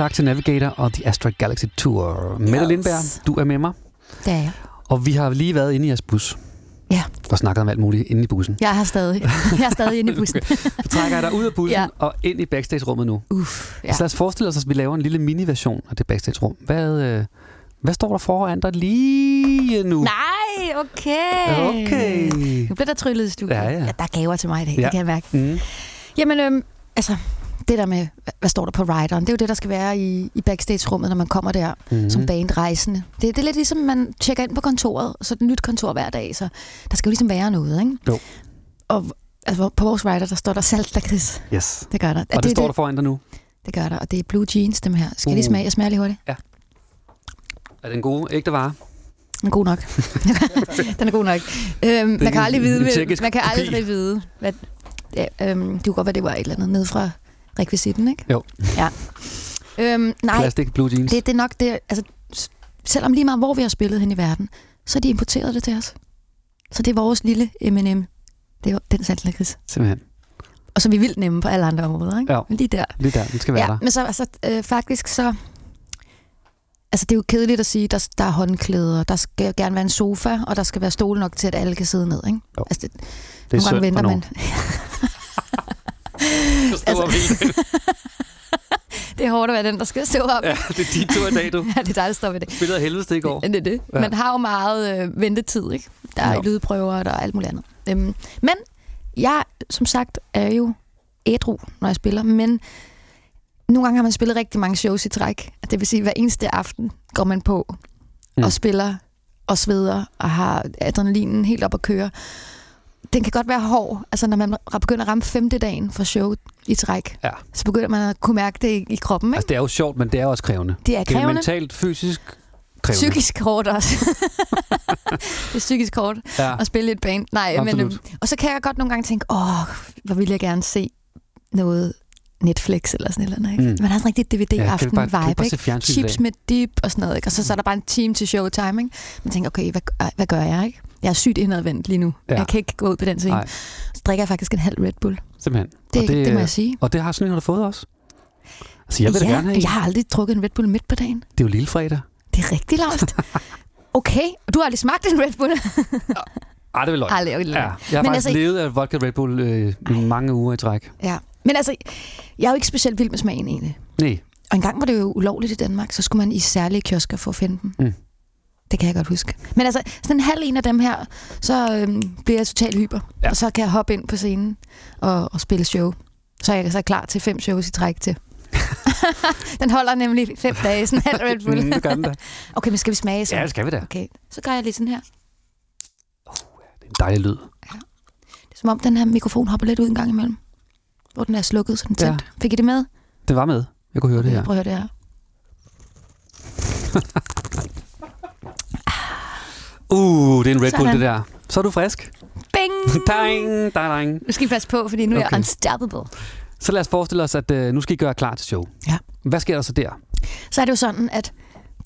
Speaker 2: Tak til Navigator og The Astra Galaxy Tour. Mette
Speaker 3: Yes.
Speaker 2: Lindberg, du er med mig.
Speaker 3: Det er jeg.
Speaker 2: Og vi har lige været inde i jeres bus.
Speaker 3: Ja.
Speaker 2: Og snakket om alt muligt inde i bussen.
Speaker 3: Jeg har stadig. Jeg er stadig inde i bussen.
Speaker 2: Så trækker jeg dig ud af bussen
Speaker 3: Ja.
Speaker 2: og ind i backstage-rummet nu.
Speaker 3: Uff,
Speaker 2: ja. Så lad os forestille os, at vi laver en lille mini-version af det backstage-rum. Hvad, øh, hvad står der foran dig lige nu?
Speaker 3: Nej, okay.
Speaker 2: Okay.
Speaker 3: Nu bliver der tryllet i studiet.
Speaker 2: Ja, ja.
Speaker 3: ja der er gaver til mig i dag,
Speaker 2: Ja.
Speaker 3: det kan jeg mærke.
Speaker 2: Mm.
Speaker 3: Jamen, øhm, altså, det der med, hvad- står der på rideren, det er jo det, der skal være i, i backstage-rummet, når man kommer der
Speaker 2: Mm.
Speaker 3: som bandrejsende. Det, det er lidt ligesom, man tjekker ind på kontoret, så er det et nyt kontor hver dag, så der skal jo ligesom være noget, ikke?
Speaker 2: Jo.
Speaker 3: Og altså, på vores rider, der står der salt lakrids.
Speaker 2: Yes.
Speaker 3: Det gør der.
Speaker 2: Og det, står der foran dig nu.
Speaker 3: Det gør der, og det er blue jeans, dem her. Skal jeg lige
Speaker 2: Uh.
Speaker 3: smage? Jeg smager lige hurtigt.
Speaker 2: Er det en god ægte vare?
Speaker 3: Den er god nok. den er god nok. Øhm, man kan aldrig vide, man kan aldrig vide, hvad, ja, øhm, det kunne godt være, det var et eller andet ned fra rekvisitten, ikke?
Speaker 2: Jo.
Speaker 3: Ja. Øhm, nej,
Speaker 2: Plastic blue jeans.
Speaker 3: det, det er nok det, altså, selvom lige meget hvor vi har spillet hen i verden, så har de importeret det til os. Så det er vores lille M&M. Det er den saltlakrids.
Speaker 2: Simpelthen.
Speaker 3: Og så er vi vildt nemme på alle andre områder, ikke? Men Lige der.
Speaker 2: Lige der. Den skal være
Speaker 3: Ja,
Speaker 2: der.
Speaker 3: men så altså, øh, faktisk så... Altså, det er jo kedeligt at sige, der, der er håndklæder, der skal gerne være en sofa, og der skal være stol nok til, at alle kan sidde ned, ikke?
Speaker 2: Jo.
Speaker 3: Altså, det,
Speaker 2: Det er
Speaker 3: nogle gange venter man.
Speaker 2: Altså,
Speaker 3: Det er hårdt at være den, der skal stå op.
Speaker 2: ja, det er din tur i dag, du.
Speaker 3: Ja, det er dig, der står ved det.
Speaker 2: Spillede af helvede i går.
Speaker 3: Ja, det er det.
Speaker 2: Ja.
Speaker 3: Man har jo meget øh, ventetid, ikke? Der er
Speaker 2: Jo.
Speaker 3: lydprøver, og der er alt muligt andet. Øhm, men jeg, som sagt, er jo ædru, når jeg spiller, men nogle gange har man spillet rigtig mange shows i træk. Det vil sige, at hver eneste aften går man på
Speaker 2: mm.
Speaker 3: og spiller og sveder og har adrenalinen helt op at køre. Den kan godt være hård. Altså, når man begynder at ramme femte dagen for show i træk,
Speaker 2: Ja.
Speaker 3: så begynder man at kunne mærke det i, i kroppen. Ikke?
Speaker 2: Altså, det er jo sjovt, men det er også krævende.
Speaker 3: Det er
Speaker 2: Det er
Speaker 3: krævende.
Speaker 2: mentalt, fysisk krævende.
Speaker 3: Psykisk hårdt også. det er psykisk hårdt
Speaker 2: Ja.
Speaker 3: at spille et band. Nej, men,
Speaker 2: Absolut.
Speaker 3: øhm, og så kan jeg godt nogle gange tænke, åh, hvor ville jeg gerne se noget Netflix eller sådan et eller andet. Ikke?
Speaker 2: Mm.
Speaker 3: Mm. Man har sådan rigtig
Speaker 2: Ja, kan vi
Speaker 3: DVD-aften
Speaker 2: bare- kan vi
Speaker 3: vibe,
Speaker 2: bare se
Speaker 3: ikke?
Speaker 2: fjernsyn i
Speaker 3: Chips med dip og sådan noget, ikke? Og så, så er der bare en time til showtime, ikke? Man tænker, okay, hvad, gør- hvad gør jeg, ikke? Jeg er sygt indadvendt lige nu.
Speaker 2: Ja.
Speaker 3: Jeg kan ikke gå ud på den scene.
Speaker 2: Nej.
Speaker 3: Så drikker jeg faktisk en halv Red Bull.
Speaker 2: Simpelthen.
Speaker 3: Det,
Speaker 2: og
Speaker 3: det, det må jeg sige.
Speaker 2: Og det har sådan en, har fået også. Altså, jeg vil
Speaker 3: ja,
Speaker 2: gerne have
Speaker 3: jeg har aldrig drukket en Red Bull midt på dagen.
Speaker 2: Det er jo lille fredag.
Speaker 3: Det er rigtig lavt. Okay, og du har aldrig smagt en Red Bull?
Speaker 2: Ej, det vil løgn.
Speaker 3: Aldrig, aldrig.
Speaker 2: Ja, jeg har
Speaker 3: Men
Speaker 2: faktisk
Speaker 3: altså-
Speaker 2: levet af vodka Red Bull øh, i mange uger i træk.
Speaker 3: Ja. Men altså, jeg er jo ikke specielt vild med smagen egentlig.
Speaker 2: Nej,
Speaker 3: Og engang var det jo ulovligt i Danmark, så skulle man i særlige kiosker for at finde dem.
Speaker 2: Mm.
Speaker 3: Det kan jeg godt huske. Men altså, sådan en halv en af dem her, så øhm, bliver jeg totalt hyper.
Speaker 2: Ja.
Speaker 3: Ja. Og så kan jeg hoppe ind på scenen og, og spille show. Så er jeg så klar til fem shows i træk til. den holder nemlig fem dage, sådan halv Red Bull.
Speaker 2: mm, det gør den da.
Speaker 3: okay, men skal vi smage så?
Speaker 2: Ja, det skal vi da.
Speaker 3: Okay, så gør jeg lige sådan her.
Speaker 2: Det er en dejlig lyd.
Speaker 3: Det er som om, den her mikrofon hopper lidt ud en gang imellem. Hvor den er slukket, så den
Speaker 2: Ja.
Speaker 3: tændt. Fik I det med?
Speaker 2: Det var med. Jeg kunne høre det her.
Speaker 3: Prøv at høre det her.
Speaker 2: Uh, det er en Red Bull,
Speaker 3: Sådan.
Speaker 2: det der. Så er du frisk.
Speaker 3: Bing!
Speaker 2: dang, dang, dang.
Speaker 3: Nu skal I passe på, fordi nu er jeg
Speaker 2: Okay.
Speaker 3: unstoppable.
Speaker 2: Så lad os forestille os, at øh, nu skal I gøre klar til show.
Speaker 3: Ja.
Speaker 2: Hvad sker der så der?
Speaker 3: Så er det jo sådan, at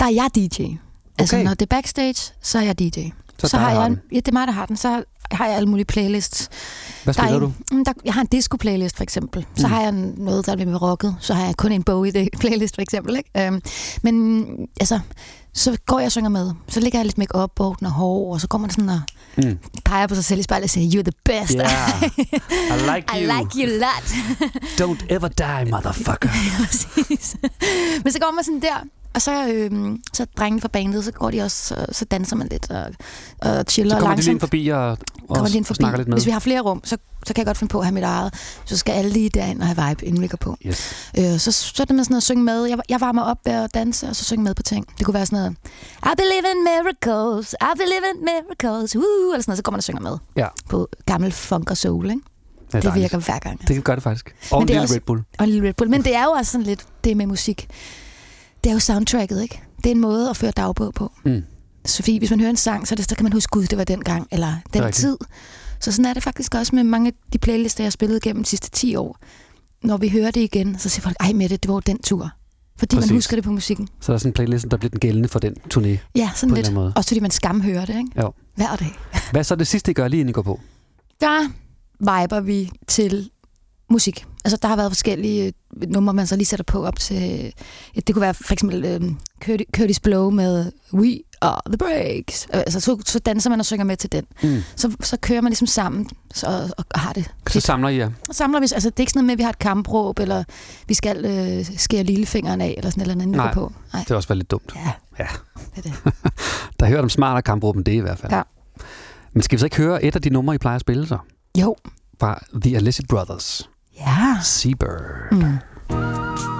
Speaker 3: der er jeg DJ. Altså,
Speaker 2: Okay.
Speaker 3: når det er backstage, så er jeg DJ.
Speaker 2: Så,
Speaker 3: så har jeg,
Speaker 2: den.
Speaker 3: en, ja, det er mig, der har den. Så har jeg alle mulige playlists.
Speaker 2: Hvad
Speaker 3: Der er
Speaker 2: spiller
Speaker 3: en,
Speaker 2: du?
Speaker 3: Mm, Der, jeg har en disco-playlist, for eksempel. Så
Speaker 2: Mm.
Speaker 3: har jeg noget, der er med rocket. Så har jeg kun en Bowie-playlist, for eksempel. Ikke? Øhm, men altså, så går jeg og synger med. Så ligger jeg lidt make-up, ordner hår, og så går man sådan og
Speaker 2: Mm.
Speaker 3: peger på sig selv i spejlet og siger, you're the best.
Speaker 2: Yeah. I like
Speaker 3: I
Speaker 2: you.
Speaker 3: like you a lot.
Speaker 2: Don't ever die, motherfucker.
Speaker 3: Præcis. Men så går man sådan der, og så, øhm, så drengene fra bandet, så går de også, så, så danser man lidt og, og chiller
Speaker 2: Så kommer de lige
Speaker 3: langsomt.
Speaker 2: ind forbi og, og
Speaker 3: kommer de ind forbi.
Speaker 2: snakker lidt med.
Speaker 3: Hvis vi har flere rum, så, så kan jeg godt finde på at have mit eget. Så skal alle lige derind og have vibe, inden vi går på.
Speaker 2: Yes.
Speaker 3: Øh, så, så er det med sådan noget at synge med. Jeg, jeg varmer op ved at danse, og så synge med på ting. Det kunne være sådan noget, I believe in miracles, I believe in miracles, woo, eller sådan noget. Så går man og synger med
Speaker 2: Ja.
Speaker 3: på gammel funk og soul, ikke?
Speaker 2: Det,
Speaker 3: Det virker hver gang.
Speaker 2: Det gør det faktisk. Og en
Speaker 3: Men det er
Speaker 2: lille
Speaker 3: også-
Speaker 2: Red Bull.
Speaker 3: Og en lille Red Bull. Men det er jo også sådan lidt det med musik. Det er jo soundtracket, ikke? Det er en måde at føre dagbog på.
Speaker 2: Mm.
Speaker 3: Så fordi hvis man hører en sang, så, det, så kan man huske, gud, det var den gang, eller den
Speaker 2: rigtigt.
Speaker 3: tid. Så sådan er det faktisk også med mange af de playlister, jeg har spillet gennem de sidste 10 år. Når vi hører det igen, så siger folk, ej med det, det var den tur. Fordi
Speaker 2: Præcis.
Speaker 3: man husker det på musikken.
Speaker 2: Så der er sådan en playlist, der bliver den gældende for den turné.
Speaker 3: Ja, sådan lidt.
Speaker 2: måde.
Speaker 3: Også fordi man skamhører det, ikke?
Speaker 2: Jo.
Speaker 3: Hver dag.
Speaker 2: Hvad er så det sidste, I gør lige inden I går på?
Speaker 3: Der viber vi til
Speaker 6: musik. Altså, der har været forskellige øh, numre, man så lige sætter på op til... øh, Det kunne være for eksempel øh, Curtis, Blow med We Are The Breaks. Øh, Altså, så, så danser man og synger med til den.
Speaker 2: Mm.
Speaker 6: Så, så kører man ligesom sammen så, og, og har det.
Speaker 2: Så samler I jer.
Speaker 6: Så samler vi, altså det er ikke sådan noget med, at vi har et kampråb, eller vi skal øh, skære lillefingeren af, eller sådan et eller andet,
Speaker 2: Nej.
Speaker 6: på. Nej,
Speaker 2: Det er også være lidt dumt.
Speaker 6: ja,
Speaker 2: Ja.
Speaker 6: det er det.
Speaker 2: Der hørt om smartere kampråb end det i hvert fald.
Speaker 6: Ja.
Speaker 2: Men skal vi så ikke høre et af de numre, I plejer at spille så?
Speaker 6: Jo,
Speaker 2: Fra The Illicit Brothers.
Speaker 6: Ja.
Speaker 2: Seabird.
Speaker 6: Mm.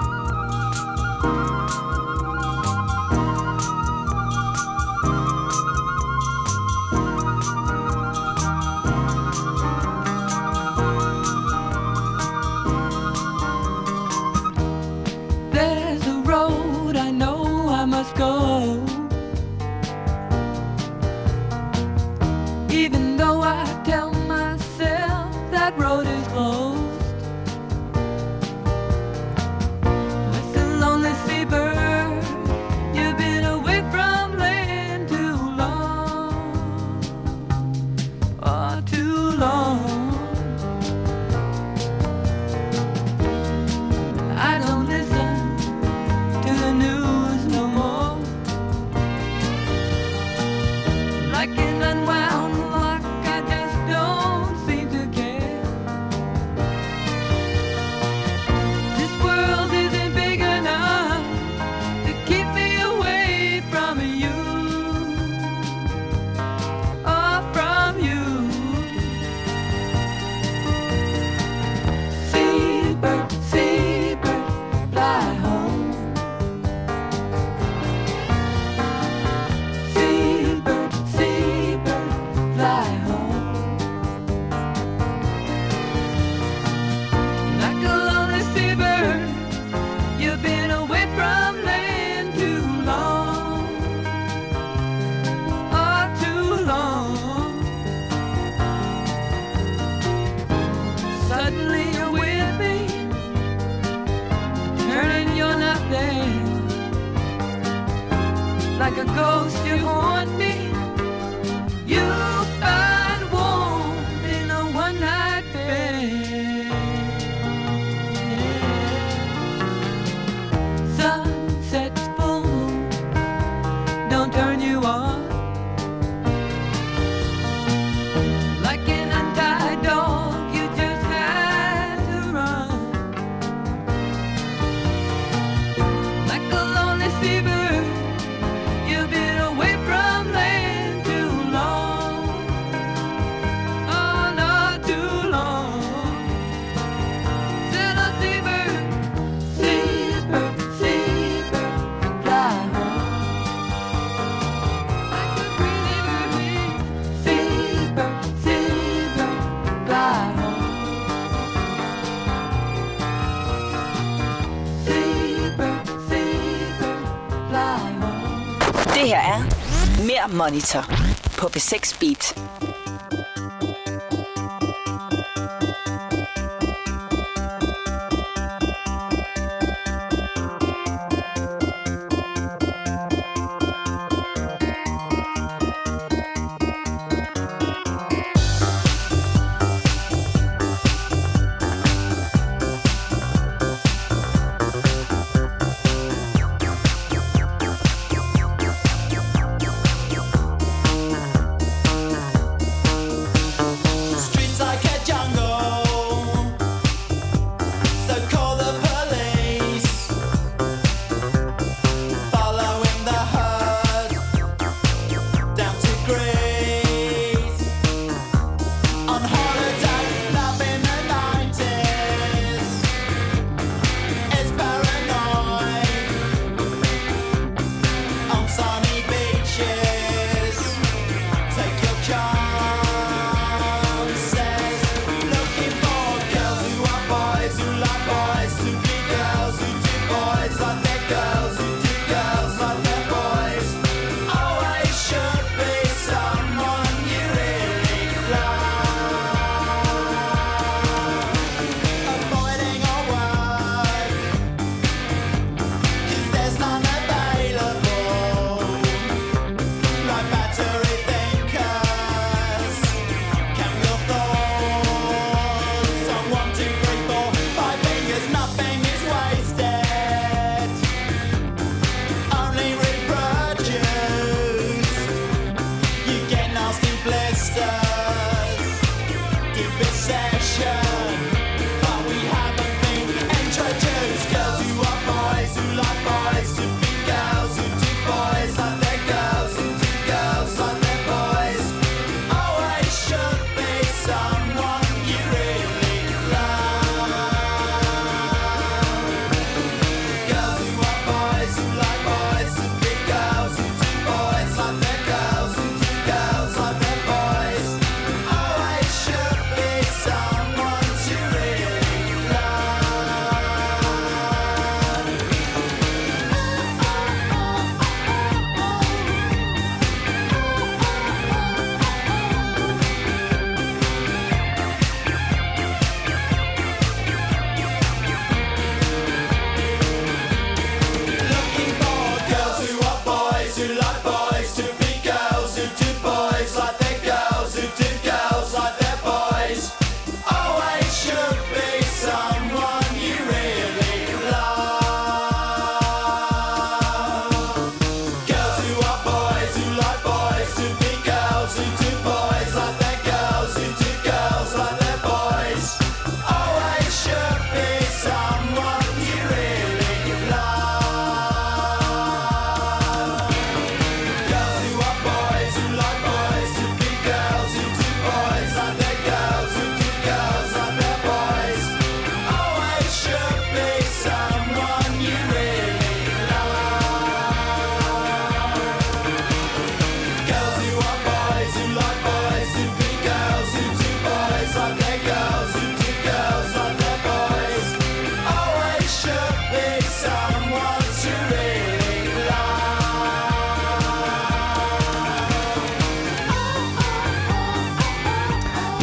Speaker 7: Monitor på B6 Beat.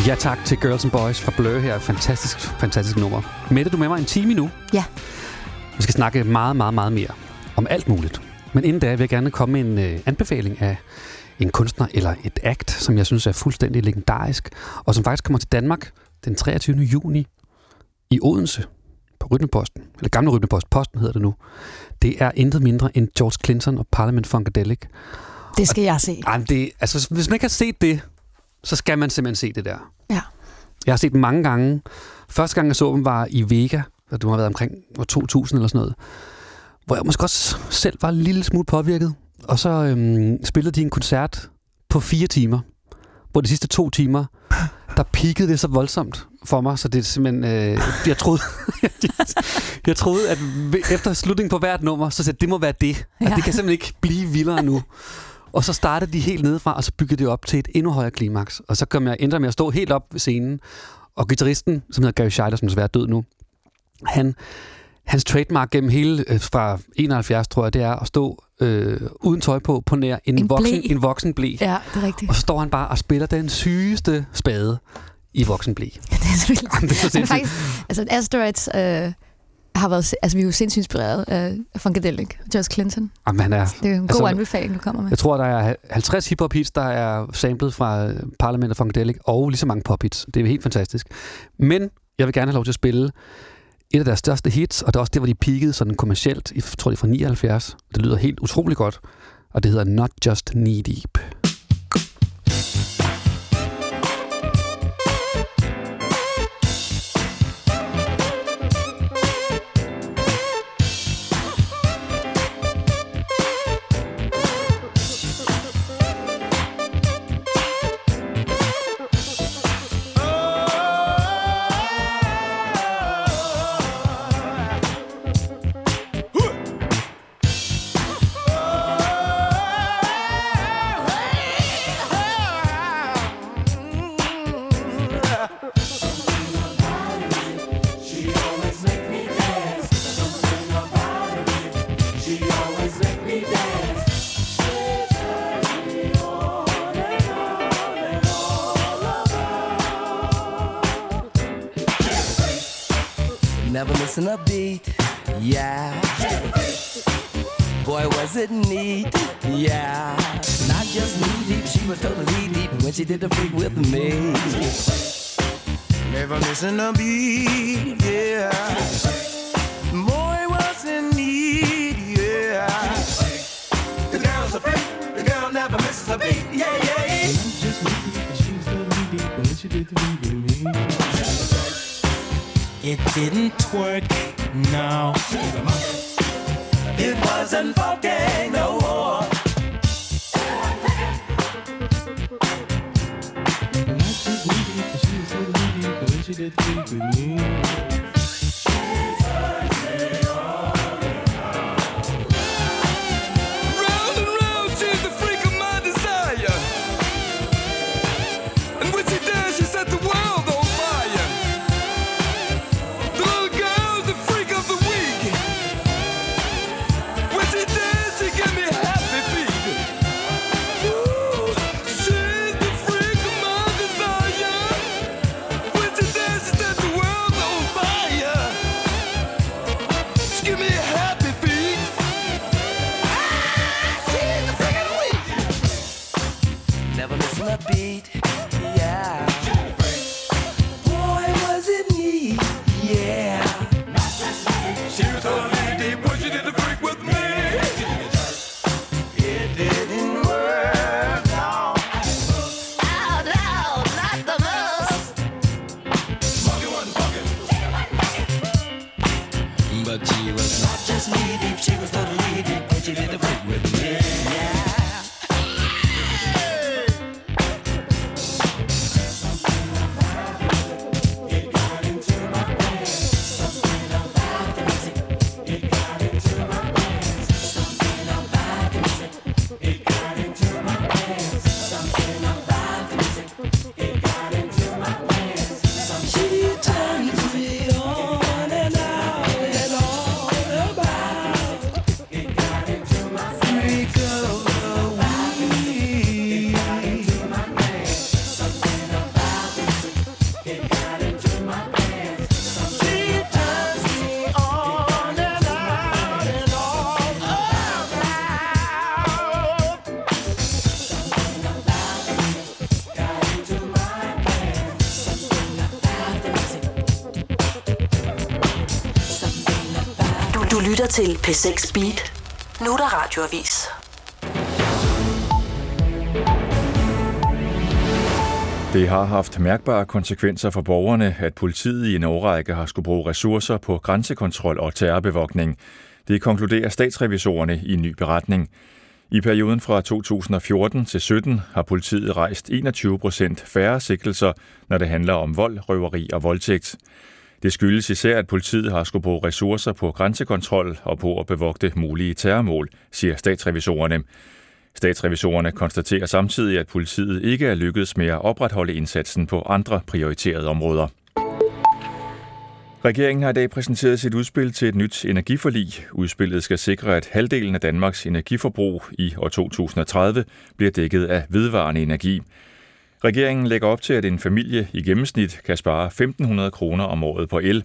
Speaker 2: Ja tak til Girls and Boys fra Blur her. Fantastisk, fantastisk nummer. Mette, du er med mig en time nu.
Speaker 3: Ja.
Speaker 2: Vi skal snakke meget, meget, meget mere om alt muligt. Men inden da vil jeg gerne komme med en øh, anbefaling af en kunstner eller et act, som jeg synes er fuldstændig legendarisk, og som faktisk kommer til Danmark den 23. juni i Odense på Rytmeposten, eller gamle Rytmepost, Posten hedder det nu. Det er intet mindre end George Clinton og Parliament Funkadelic.
Speaker 3: Det skal jeg se.
Speaker 2: Ej, det, altså, hvis man ikke har set det, så skal man simpelthen se det der.
Speaker 3: Ja.
Speaker 2: Jeg har set dem mange gange. Første gang, jeg så dem, var i Vega, og det må have været omkring år 2000 eller sådan noget, hvor jeg måske også selv var en lille smule påvirket. Og så øhm, spillede de en koncert på fire timer, hvor de sidste to timer, der pikkede det så voldsomt for mig, så det er simpelthen... Øh, jeg, troede, jeg troede, at efter slutningen på hvert nummer, så sagde det må være det. Ja.
Speaker 3: Ja.
Speaker 2: Det kan simpelthen ikke blive vildere nu. Og så startede de helt nedefra, og så byggede det op til et endnu højere klimaks. Og så kom jeg ændre med at stå helt op ved scenen. Og gitarristen, som hedder Gary Scheider, som desværre er død nu, han, hans trademark gennem hele, øh, fra 71 tror jeg, det er at stå øh, uden tøj på, på nær en,
Speaker 3: En
Speaker 2: voksen,
Speaker 3: ble.
Speaker 2: en voksen blæ.
Speaker 3: Ja, det er rigtigt.
Speaker 2: Og så står han bare og spiller den sygeste spade i voksen blæ.
Speaker 3: Det er så vildt.
Speaker 2: Jamen, det er så sindssygt.
Speaker 3: faktisk, altså Asteroids øh, har været, altså vi er jo sindssygt inspireret af Funkadelic, George Clinton.
Speaker 2: Jamen, han er,
Speaker 3: Det er en
Speaker 2: Altså,
Speaker 3: god anbefaling, du kommer med.
Speaker 2: jeg tror, der er 50 hiphop hits, der er samlet fra øh, Parliament of Funkadelic, og lige så mange pop hits. Det er helt fantastisk. Men jeg vil gerne have lov til at spille et af deres største hits, og det er også det, hvor de peakede sådan kommercielt, jeg tror det er fra 79. Det lyder helt utrolig godt, og det hedder Not Just Knee Deep.
Speaker 8: she did things with me.
Speaker 9: Lytter til P6 Beat. Nu er der radioavis.
Speaker 10: Det har haft mærkbare konsekvenser for borgerne, at politiet i en årrække har skulle bruge ressourcer på grænsekontrol og terrorbevogtning. Det konkluderer statsrevisorerne i en ny beretning. I perioden fra 2014 til 17 har politiet rejst 21 procent færre sigtelser, når det handler om vold, røveri og voldtægt. Det skyldes især, at politiet har skulle bruge ressourcer på grænsekontrol og på at bevogte mulige terrormål, siger statsrevisorerne. Statsrevisorerne konstaterer samtidig, at politiet ikke er lykkedes med at opretholde indsatsen på andre prioriterede områder. Regeringen har i dag præsenteret sit udspil til et nyt energiforlig. Udspillet skal sikre, at halvdelen af Danmarks energiforbrug i år 2030 bliver dækket af vedvarende energi. Regeringen lægger op til, at en familie i gennemsnit kan spare 1.500 kroner om året på el.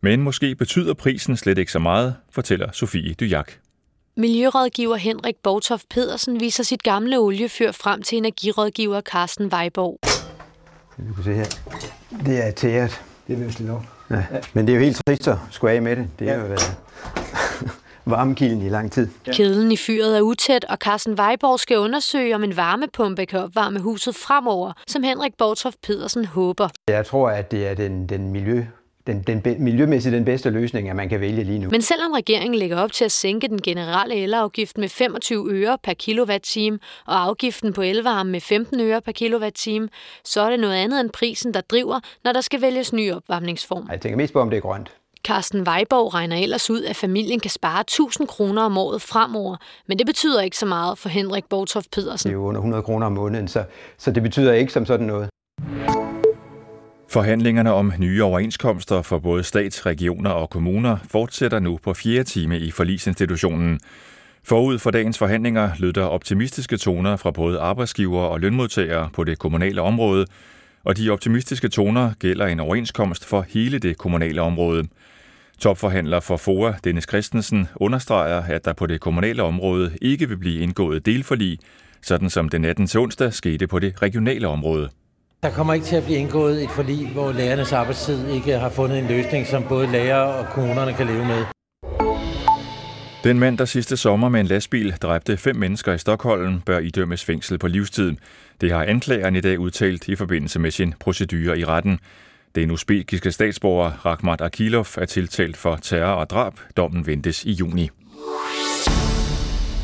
Speaker 10: Men måske betyder prisen slet ikke så meget, fortæller Sofie Dujak.
Speaker 11: Miljørådgiver Henrik Bortoft Pedersen viser sit gamle oliefyr frem til energirådgiver Carsten Weiborg.
Speaker 12: Du kan se her. Det er tæret. Det er vist lov. Ja. Men det er jo helt trist at skulle af med det. Det har jo været varmekilden i lang tid.
Speaker 11: Kedlen i fyret er utæt, og Carsten Weiborg skal undersøge, om en varmepumpe kan opvarme huset fremover, som Henrik Bortoft Pedersen håber.
Speaker 12: Jeg tror, at det er den, den miljø den, den be, miljømæssigt den bedste løsning, at man kan vælge lige nu.
Speaker 11: Men selvom regeringen lægger op til at sænke den generelle elafgift med 25 øre per kilowatt-time og afgiften på elvarme med 15 øre per kilowatt-time, så er det noget andet end prisen, der driver, når der skal vælges ny opvarmningsform.
Speaker 12: Jeg tænker mest på, om det er grønt.
Speaker 11: Carsten Weiborg regner ellers ud, at familien kan spare 1000 kroner om året fremover, men det betyder ikke så meget for Henrik Bortoft Pedersen.
Speaker 12: Det er jo under 100 kroner om måneden, så, så det betyder ikke som sådan noget.
Speaker 10: Forhandlingerne om nye overenskomster for både stat, regioner og kommuner fortsætter nu på fjerde time i forlisinstitutionen. Forud for dagens forhandlinger lød der optimistiske toner fra både arbejdsgivere og lønmodtagere på det kommunale område, og de optimistiske toner gælder en overenskomst for hele det kommunale område. Topforhandler for FOA, Dennis Christensen, understreger, at der på det kommunale område ikke vil blive indgået delforlig, sådan som natten til onsdag skete på det regionale område.
Speaker 13: Der kommer ikke til at blive indgået et forlig, hvor lærernes arbejdstid ikke har fundet en løsning, som både lærer og kommunerne kan leve med.
Speaker 10: Den mand, der sidste sommer med en lastbil dræbte fem mennesker i Stockholm, bør idømmes fængsel på livstid. Det har anklageren i dag udtalt i forbindelse med sin procedure i retten. Den usbekiske statsborger Rakhmat Akilov er tiltalt for terror og drab. Dommen ventes i juni.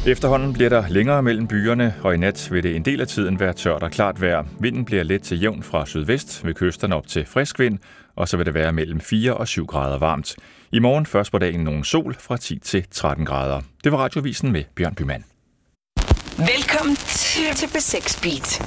Speaker 10: Efterhånden bliver der længere mellem byerne, og i nat vil det en del af tiden være tørt og klart vejr. Vinden bliver let til jævn fra sydvest ved kysterne op til frisk vind, og så vil det være mellem 4 og 7 grader varmt. I morgen først på dagen nogen sol fra 10 til 13 grader. Det var radiovisen med Bjørn Bymand.
Speaker 14: Velkommen til, til B6 Beat.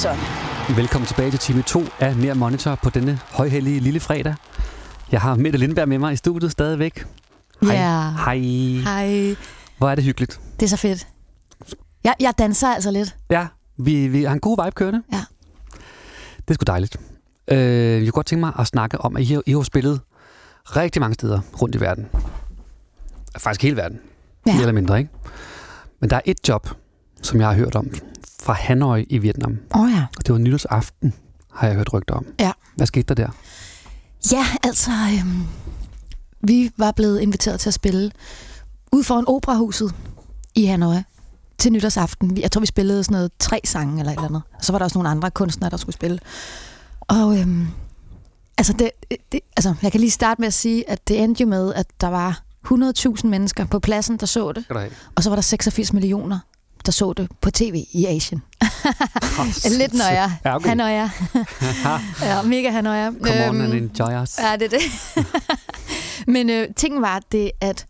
Speaker 1: Sonne.
Speaker 2: Velkommen tilbage til time 2 af Mere Monitor på denne højhellige lille fredag. Jeg har Mette Lindberg med mig i studiet stadigvæk. Hej.
Speaker 3: Ja.
Speaker 2: Hej.
Speaker 3: Hej.
Speaker 2: Hvor er det hyggeligt.
Speaker 3: Det er så fedt. Jeg, jeg danser altså lidt.
Speaker 2: Ja, vi, vi har en god vibe kørende.
Speaker 3: Ja.
Speaker 2: Det er sgu dejligt. Øh, jeg kunne godt tænke mig at snakke om, at I har, I har spillet rigtig mange steder rundt i verden. Faktisk hele verden.
Speaker 3: Ja.
Speaker 2: Mere eller mindre, ikke? Men der er et job, som jeg har hørt om fra Hanoi i Vietnam.
Speaker 3: Oh, ja.
Speaker 2: Og det var nytårsaften, har jeg hørt rygter om.
Speaker 3: Ja.
Speaker 2: Hvad skete der der?
Speaker 3: Ja, altså, øhm, vi var blevet inviteret til at spille ud foran operahuset i Hanoi til nytårsaften. Jeg tror, vi spillede sådan noget tre sange eller et eller andet. Og så var der også nogle andre kunstnere, der skulle spille. Og øhm, altså, det, det, altså, jeg kan lige starte med at sige, at det endte jo med, at der var 100.000 mennesker på pladsen, der så det. Og så var der 86 millioner, der så det på tv i Asien. Lidt nøjer.
Speaker 2: Ja, okay.
Speaker 3: Hanoia. ja, mega Hanoia.
Speaker 2: Come on and enjoy us.
Speaker 3: Ja, det er det. Men øh, tingen var det, at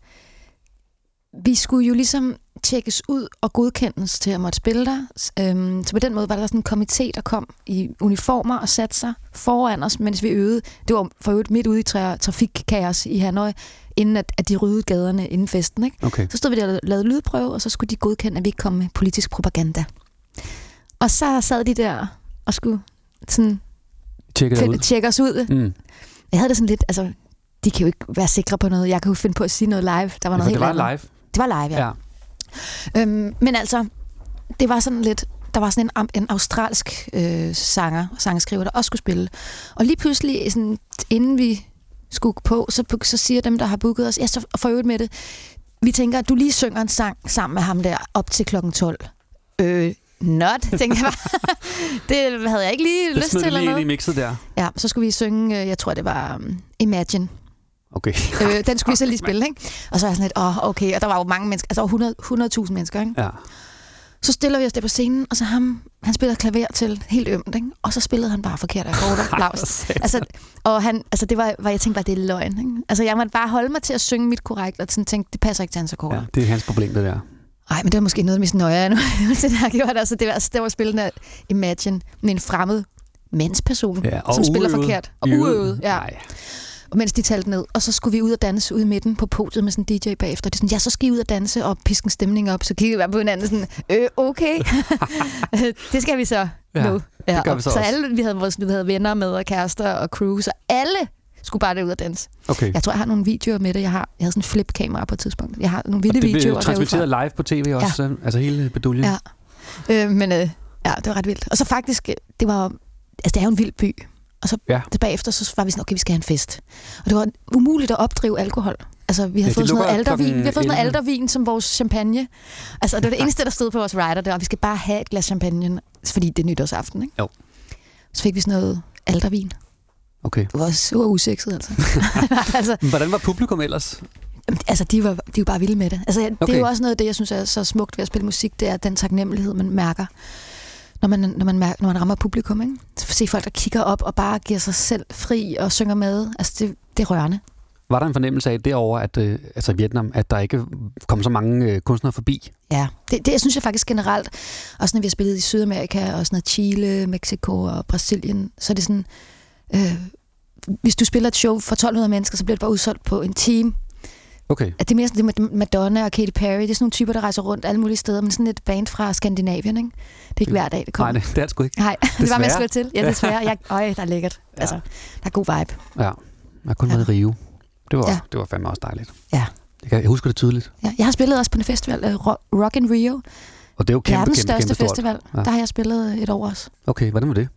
Speaker 3: vi skulle jo ligesom tjekkes ud og godkendes til at måtte spille der. Øhm, så på den måde var der sådan en komité, der kom i uniformer og satte sig foran os, mens vi øvede. Det var for øvrigt midt ude i tra- trafikkaos i Hanoi, inden at, at de ryddede gaderne inden festen. Ikke?
Speaker 2: Okay.
Speaker 3: Så stod vi der og lavede lydprøve, og så skulle de godkende, at vi ikke kom med politisk propaganda. Og så sad de der og skulle sådan
Speaker 2: Tjekke
Speaker 3: tjekke os ud.
Speaker 2: Mm.
Speaker 3: Jeg havde det sådan lidt, altså, de kan jo ikke være sikre på noget. Jeg kan jo finde på at sige noget live. Der var
Speaker 2: Ja,
Speaker 3: noget helt
Speaker 2: det var
Speaker 3: andet.
Speaker 2: live.
Speaker 3: Det var live, ja.
Speaker 2: Ja.
Speaker 3: Øhm, men altså, det var sådan lidt, der var sådan en, en australsk øh, sanger, sangskriver, der også skulle spille. Og lige pludselig, sådan, inden vi skulle på, så, så siger dem, der har booket os, ja, så for øvrigt med det, vi tænker, at du lige synger en sang sammen med ham der op til klokken 12. Øh, not, tænkte jeg bare. det havde jeg ikke lige
Speaker 2: Det
Speaker 3: lyst til. Eller
Speaker 2: lige ind i mixet der.
Speaker 3: Ja, så skulle vi synge, øh, jeg tror det var um, Imagine.
Speaker 2: Okay.
Speaker 3: øh, den skulle vi så lige spille, ikke? Og så var jeg sådan lidt, åh, oh, okay. Og der var jo mange mennesker, altså over 100 100.000 mennesker, ikke?
Speaker 2: Ja.
Speaker 3: Så stiller vi os der på scenen, og så ham, han spiller klaver til helt ømt, ikke? Og så spillede han bare forkert akkorder, Laust. altså, og han, altså det var, var, jeg tænkte bare, det er løgn, ikke? Altså jeg måtte bare holde mig til at synge mit korrekt, og sådan tænkte, det passer ikke til hans akkorder.
Speaker 2: ja, det er hans problem, det der.
Speaker 3: Nej, men det var måske noget af det mest nøje, jeg nogensinde har gjort. Altså, det var, altså, det var spillet af Imagine med en fremmed mandsperson,
Speaker 2: Ja,
Speaker 3: som spiller
Speaker 2: uøvet.
Speaker 3: forkert. Og
Speaker 2: Uøvet.
Speaker 3: uøvet, ja.
Speaker 2: Nej.
Speaker 3: Og mens de talte ned, og så skulle vi ud og danse ude i midten på podiet med sådan en DJ bagefter. Det er sådan, ja, så skal I ud og danse og piske en stemning op. Så kiggede vi bare på hinanden sådan, øh, okay. det skal vi så
Speaker 2: Ja,
Speaker 3: nu.
Speaker 2: det gør
Speaker 3: og
Speaker 2: vi så
Speaker 3: så
Speaker 2: også.
Speaker 3: alle, vi havde, vores, vi havde venner med og kærester og crew, så alle skulle bare derud og danse.
Speaker 2: Okay.
Speaker 3: Jeg tror, jeg har nogle videoer med det. Jeg har, jeg havde sådan en flipkamera på et tidspunkt. Jeg har nogle vilde
Speaker 2: det
Speaker 3: videoer
Speaker 2: blev transmitteret
Speaker 3: derudfra.
Speaker 2: live på tv også, ja. altså hele beduljen.
Speaker 3: Ja. Øh, men øh, ja, det var ret vildt. Og så faktisk, øh, det var altså det er jo en vild by. Og så
Speaker 2: Ja.
Speaker 3: ja. bagefter, så var vi sådan, okay, vi skal have en fest. Og det var umuligt at opdrive alkohol. Altså, vi
Speaker 2: Ja,
Speaker 3: havde
Speaker 2: de
Speaker 3: fået sådan noget aldervin. Vi har fået noget
Speaker 2: 11.
Speaker 3: aldervin som vores champagne. Altså, det var det eneste, der stod på vores rider, det var, at vi skal bare have et glas champagne, fordi det er nytårsaften, ikke?
Speaker 2: Jo.
Speaker 3: Så fik vi sådan noget aldervin.
Speaker 2: Okay.
Speaker 3: Det var så usekset, altså. altså,
Speaker 2: Hvordan var publikum ellers?
Speaker 3: altså, de var, de var bare vilde med det. Altså, okay. det er jo også noget af det, jeg synes er så smukt ved at spille musik, det er den taknemmelighed, man mærker, når man, når man, mærker, når man rammer publikum. Ikke? Så se folk, der kigger op og bare giver sig selv fri og synger med. Altså, det, det er rørende.
Speaker 2: Var der en fornemmelse af derovre, at, øh, altså Vietnam, at der ikke kom så mange øh, kunstnere forbi?
Speaker 3: Ja, det, det synes jeg faktisk generelt. Også når vi har spillet i Sydamerika, og sådan noget Chile, Mexico og Brasilien, så er det sådan, øh, hvis du spiller et show for 1200 mennesker, så bliver det bare udsolgt på en time.
Speaker 2: Okay.
Speaker 3: At det er mere sådan det med Madonna og Katy Perry. Det er sådan nogle typer, der rejser rundt alle mulige steder, men sådan et band fra Skandinavien, ikke? Det er ikke hver dag, det kommer.
Speaker 2: Nej, det, det er det sgu ikke.
Speaker 3: Nej, det var med at slå til. Ja, desværre. Jeg, øj, der er lækkert. Ja. Altså, der er god vibe.
Speaker 2: Ja, jeg har kun været i Rio. Det var,
Speaker 3: Ja.
Speaker 2: det var fandme også dejligt.
Speaker 3: Ja.
Speaker 2: Jeg, kan, jeg husker det tydeligt.
Speaker 3: Ja, jeg har spillet også på en festival, uh, Rock in Rio.
Speaker 2: Og det er jo kæmpe,
Speaker 3: Verdens
Speaker 2: kæmpe,
Speaker 3: største
Speaker 2: kæmpe
Speaker 3: festival.
Speaker 2: Ja.
Speaker 3: Der har jeg spillet et år også.
Speaker 2: Okay, hvordan var det?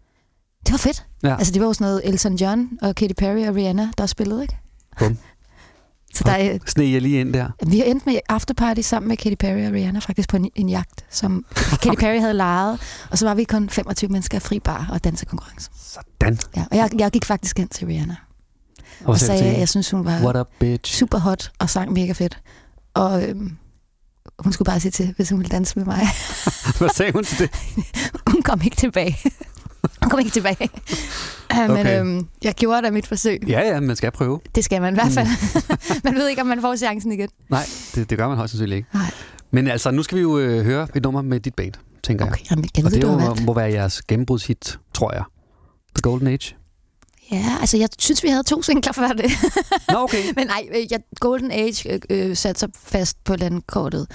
Speaker 3: Det var fedt.
Speaker 2: Ja.
Speaker 3: Altså, det var jo sådan noget Elton John og Katy Perry og Rihanna, der spillede, ikke?
Speaker 2: Bum.
Speaker 3: Så der er,
Speaker 2: Sneg jeg lige ind der?
Speaker 3: vi har endt med afterparty sammen med Katy Perry og Rihanna, faktisk på en, en jagt, som Katy Perry havde lejet. Og så var vi kun 25 mennesker fri bar og dansekonkurrence.
Speaker 2: Sådan.
Speaker 3: Ja, og jeg, jeg gik faktisk hen til Rihanna.
Speaker 2: Og
Speaker 3: Og
Speaker 2: sagde
Speaker 3: at jeg synes, hun var
Speaker 2: What up, bitch?
Speaker 3: super hot og sang mega fedt. Og øhm, hun skulle bare sige til, hvis hun ville danse med mig.
Speaker 2: Hvad sagde hun til det?
Speaker 3: hun kom ikke tilbage. Hun kom ikke tilbage. Men
Speaker 4: Okay.
Speaker 3: øhm, jeg gjorde da mit forsøg.
Speaker 4: Ja, ja, man skal prøve.
Speaker 3: Det skal man i hvert fald. man ved ikke, om man får chancen igen.
Speaker 4: Nej, det, det gør man højst sandsynligt ikke.
Speaker 3: Nej.
Speaker 4: Men altså, nu skal vi jo øh, høre et nummer med dit band, tænker
Speaker 3: Okay,
Speaker 4: jeg.
Speaker 3: jamen, jeg
Speaker 4: Og det må,
Speaker 3: valgt.
Speaker 4: må være jeres gennembrudshit, tror jeg. The Golden Age.
Speaker 3: Ja, altså jeg synes, vi havde to singler før det.
Speaker 4: Nå, okay.
Speaker 3: Men nej, øh, jeg, Golden Age øh, øh, satte sig fast på landkortet,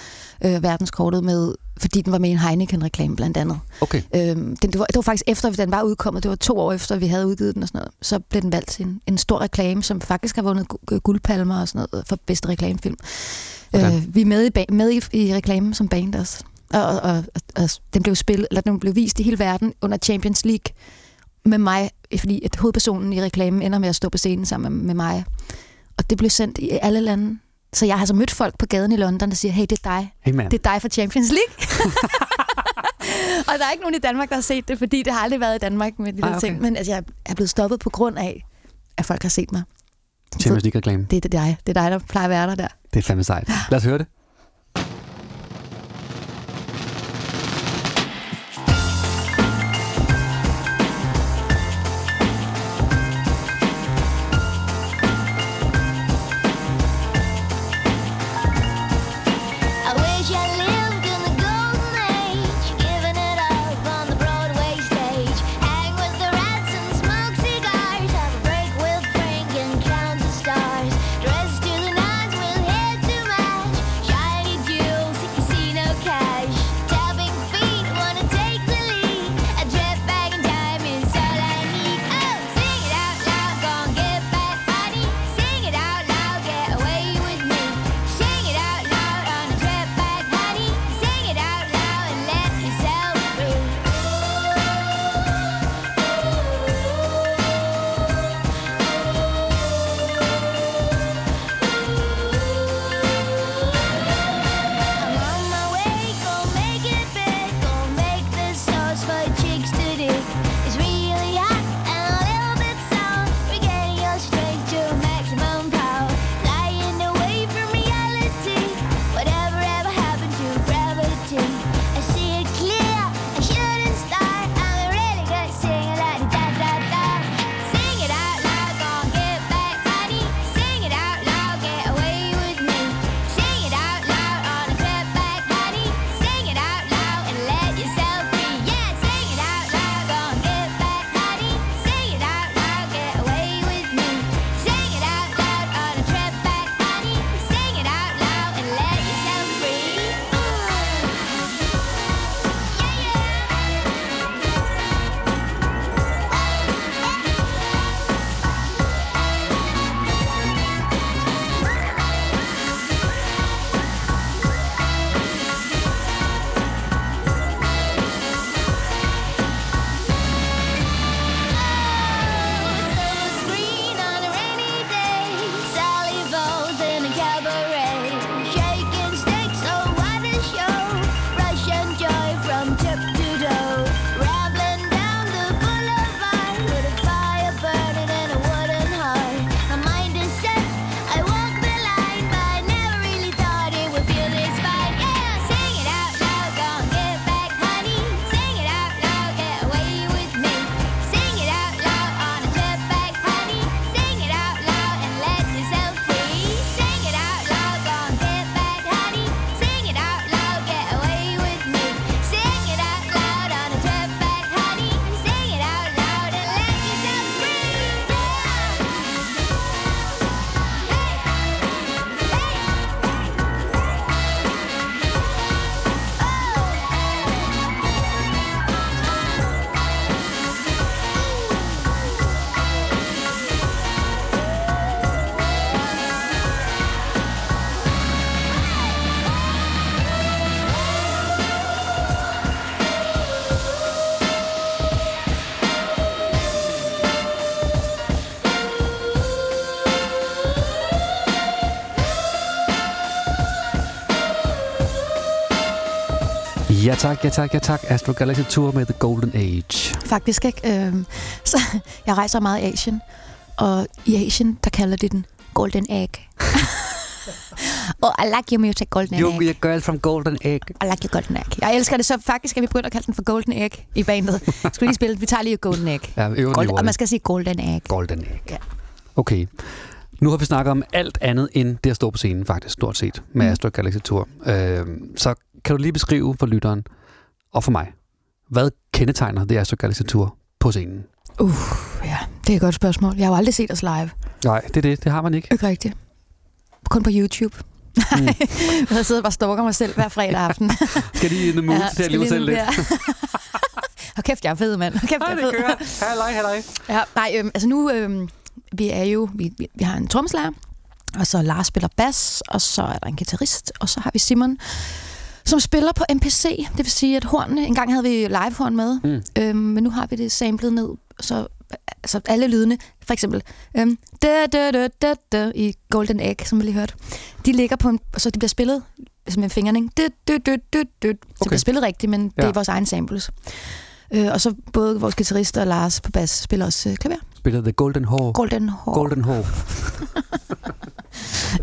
Speaker 3: øh, verdenskortet, med, fordi den var med i en Heineken-reklame blandt andet.
Speaker 4: Okay.
Speaker 3: Øhm, den, det, var, det var faktisk efter, den var udkommet, det var to år efter, vi havde udgivet den og sådan noget. Så blev den valgt til en, en stor reklame, som faktisk har vundet øh, guldpalmer og sådan noget for bedste reklamefilm.
Speaker 4: Okay.
Speaker 3: Øh, vi er med, i, med i, i reklamen som band også. Og, og, og, og den blev spillet, eller den blev vist i hele verden under Champions League med mig, fordi at hovedpersonen i reklamen ender med at stå på scenen sammen med mig. Og det blev sendt i alle lande. Så jeg har så mødt folk på gaden i London, der siger, hey, det er dig.
Speaker 4: Hey, mand.
Speaker 3: Det er dig fra Champions League. og der er ikke nogen i Danmark, der har set det, fordi det har aldrig været i Danmark med de
Speaker 4: Ej, okay.
Speaker 3: ting. Men altså, jeg er blevet stoppet på grund af, at folk har set mig.
Speaker 4: Champions League-reklame.
Speaker 3: Det er dig. Det er dig, der plejer at være der der.
Speaker 4: Det er fandme sejt. Lad os høre det. Tak, ja tak, ja tak. Astro Galaxy Tour med The Golden Age.
Speaker 3: Faktisk ikke. Øhm, så jeg rejser meget i Asien, og i Asien, der kalder de den Golden Egg. Oh, I like your music, Golden
Speaker 2: You,
Speaker 3: Egg.
Speaker 2: you girl from Golden Egg.
Speaker 3: I like your Golden Egg. Jeg elsker det, så faktisk skal vi begynde at kalde den for Golden Egg i bandet. Skal vi lige spille? Vi tager lige Golden Egg.
Speaker 2: Ja, øver den lige
Speaker 3: Gold, og man skal sige Golden Egg.
Speaker 2: Golden Egg.
Speaker 3: Ja.
Speaker 2: Okay. Nu har vi snakket om alt andet end det at stå på scenen, faktisk, stort set, med
Speaker 3: Mm.
Speaker 2: Astro Galaxy Tour. Øh, så kan du lige beskrive for lytteren og for mig, hvad kendetegner det Astro Galaxy Tour på scenen?
Speaker 3: Uh, ja, det er et godt spørgsmål. Jeg har jo aldrig set os live.
Speaker 2: Nej, det er det. Det har man ikke.
Speaker 3: Ikke rigtigt. Kun på YouTube.
Speaker 2: Mm.
Speaker 3: jeg sidder bare og stalker mig selv hver fredag aften.
Speaker 2: Skal lige in the mood til at leve selv lidt?
Speaker 3: Ja. Hold kæft, jeg er fed, mand. Hold kæft, jeg er fed.
Speaker 2: Halløj, halløj.
Speaker 3: Ja, nej, øhm, altså nu, øhm, vi er jo, vi, vi, vi har en trommeslager, og så Lars spiller bas, og så er der en guitarist, og så har vi Simon, som spiller på MPC. Det vil sige, at hornene, en gang havde vi livehorn med,
Speaker 2: Mm.
Speaker 3: øhm, men nu har vi det samlet ned, så altså alle lydene, for eksempel øhm, da, da, da, da, da, i Golden Egg, som vi lige hørte, de ligger på en, så de bliver spillet som en fingring. Du, du, du, du, du. Så det bliver spillet rigtigt, men det
Speaker 2: Ja.
Speaker 3: er vores egen samples. Øh, og så både vores guitarist og Lars på bas spiller også øh, klaver.
Speaker 2: Spiller The Golden Hall.
Speaker 3: Golden Hall.
Speaker 2: Golden Hall.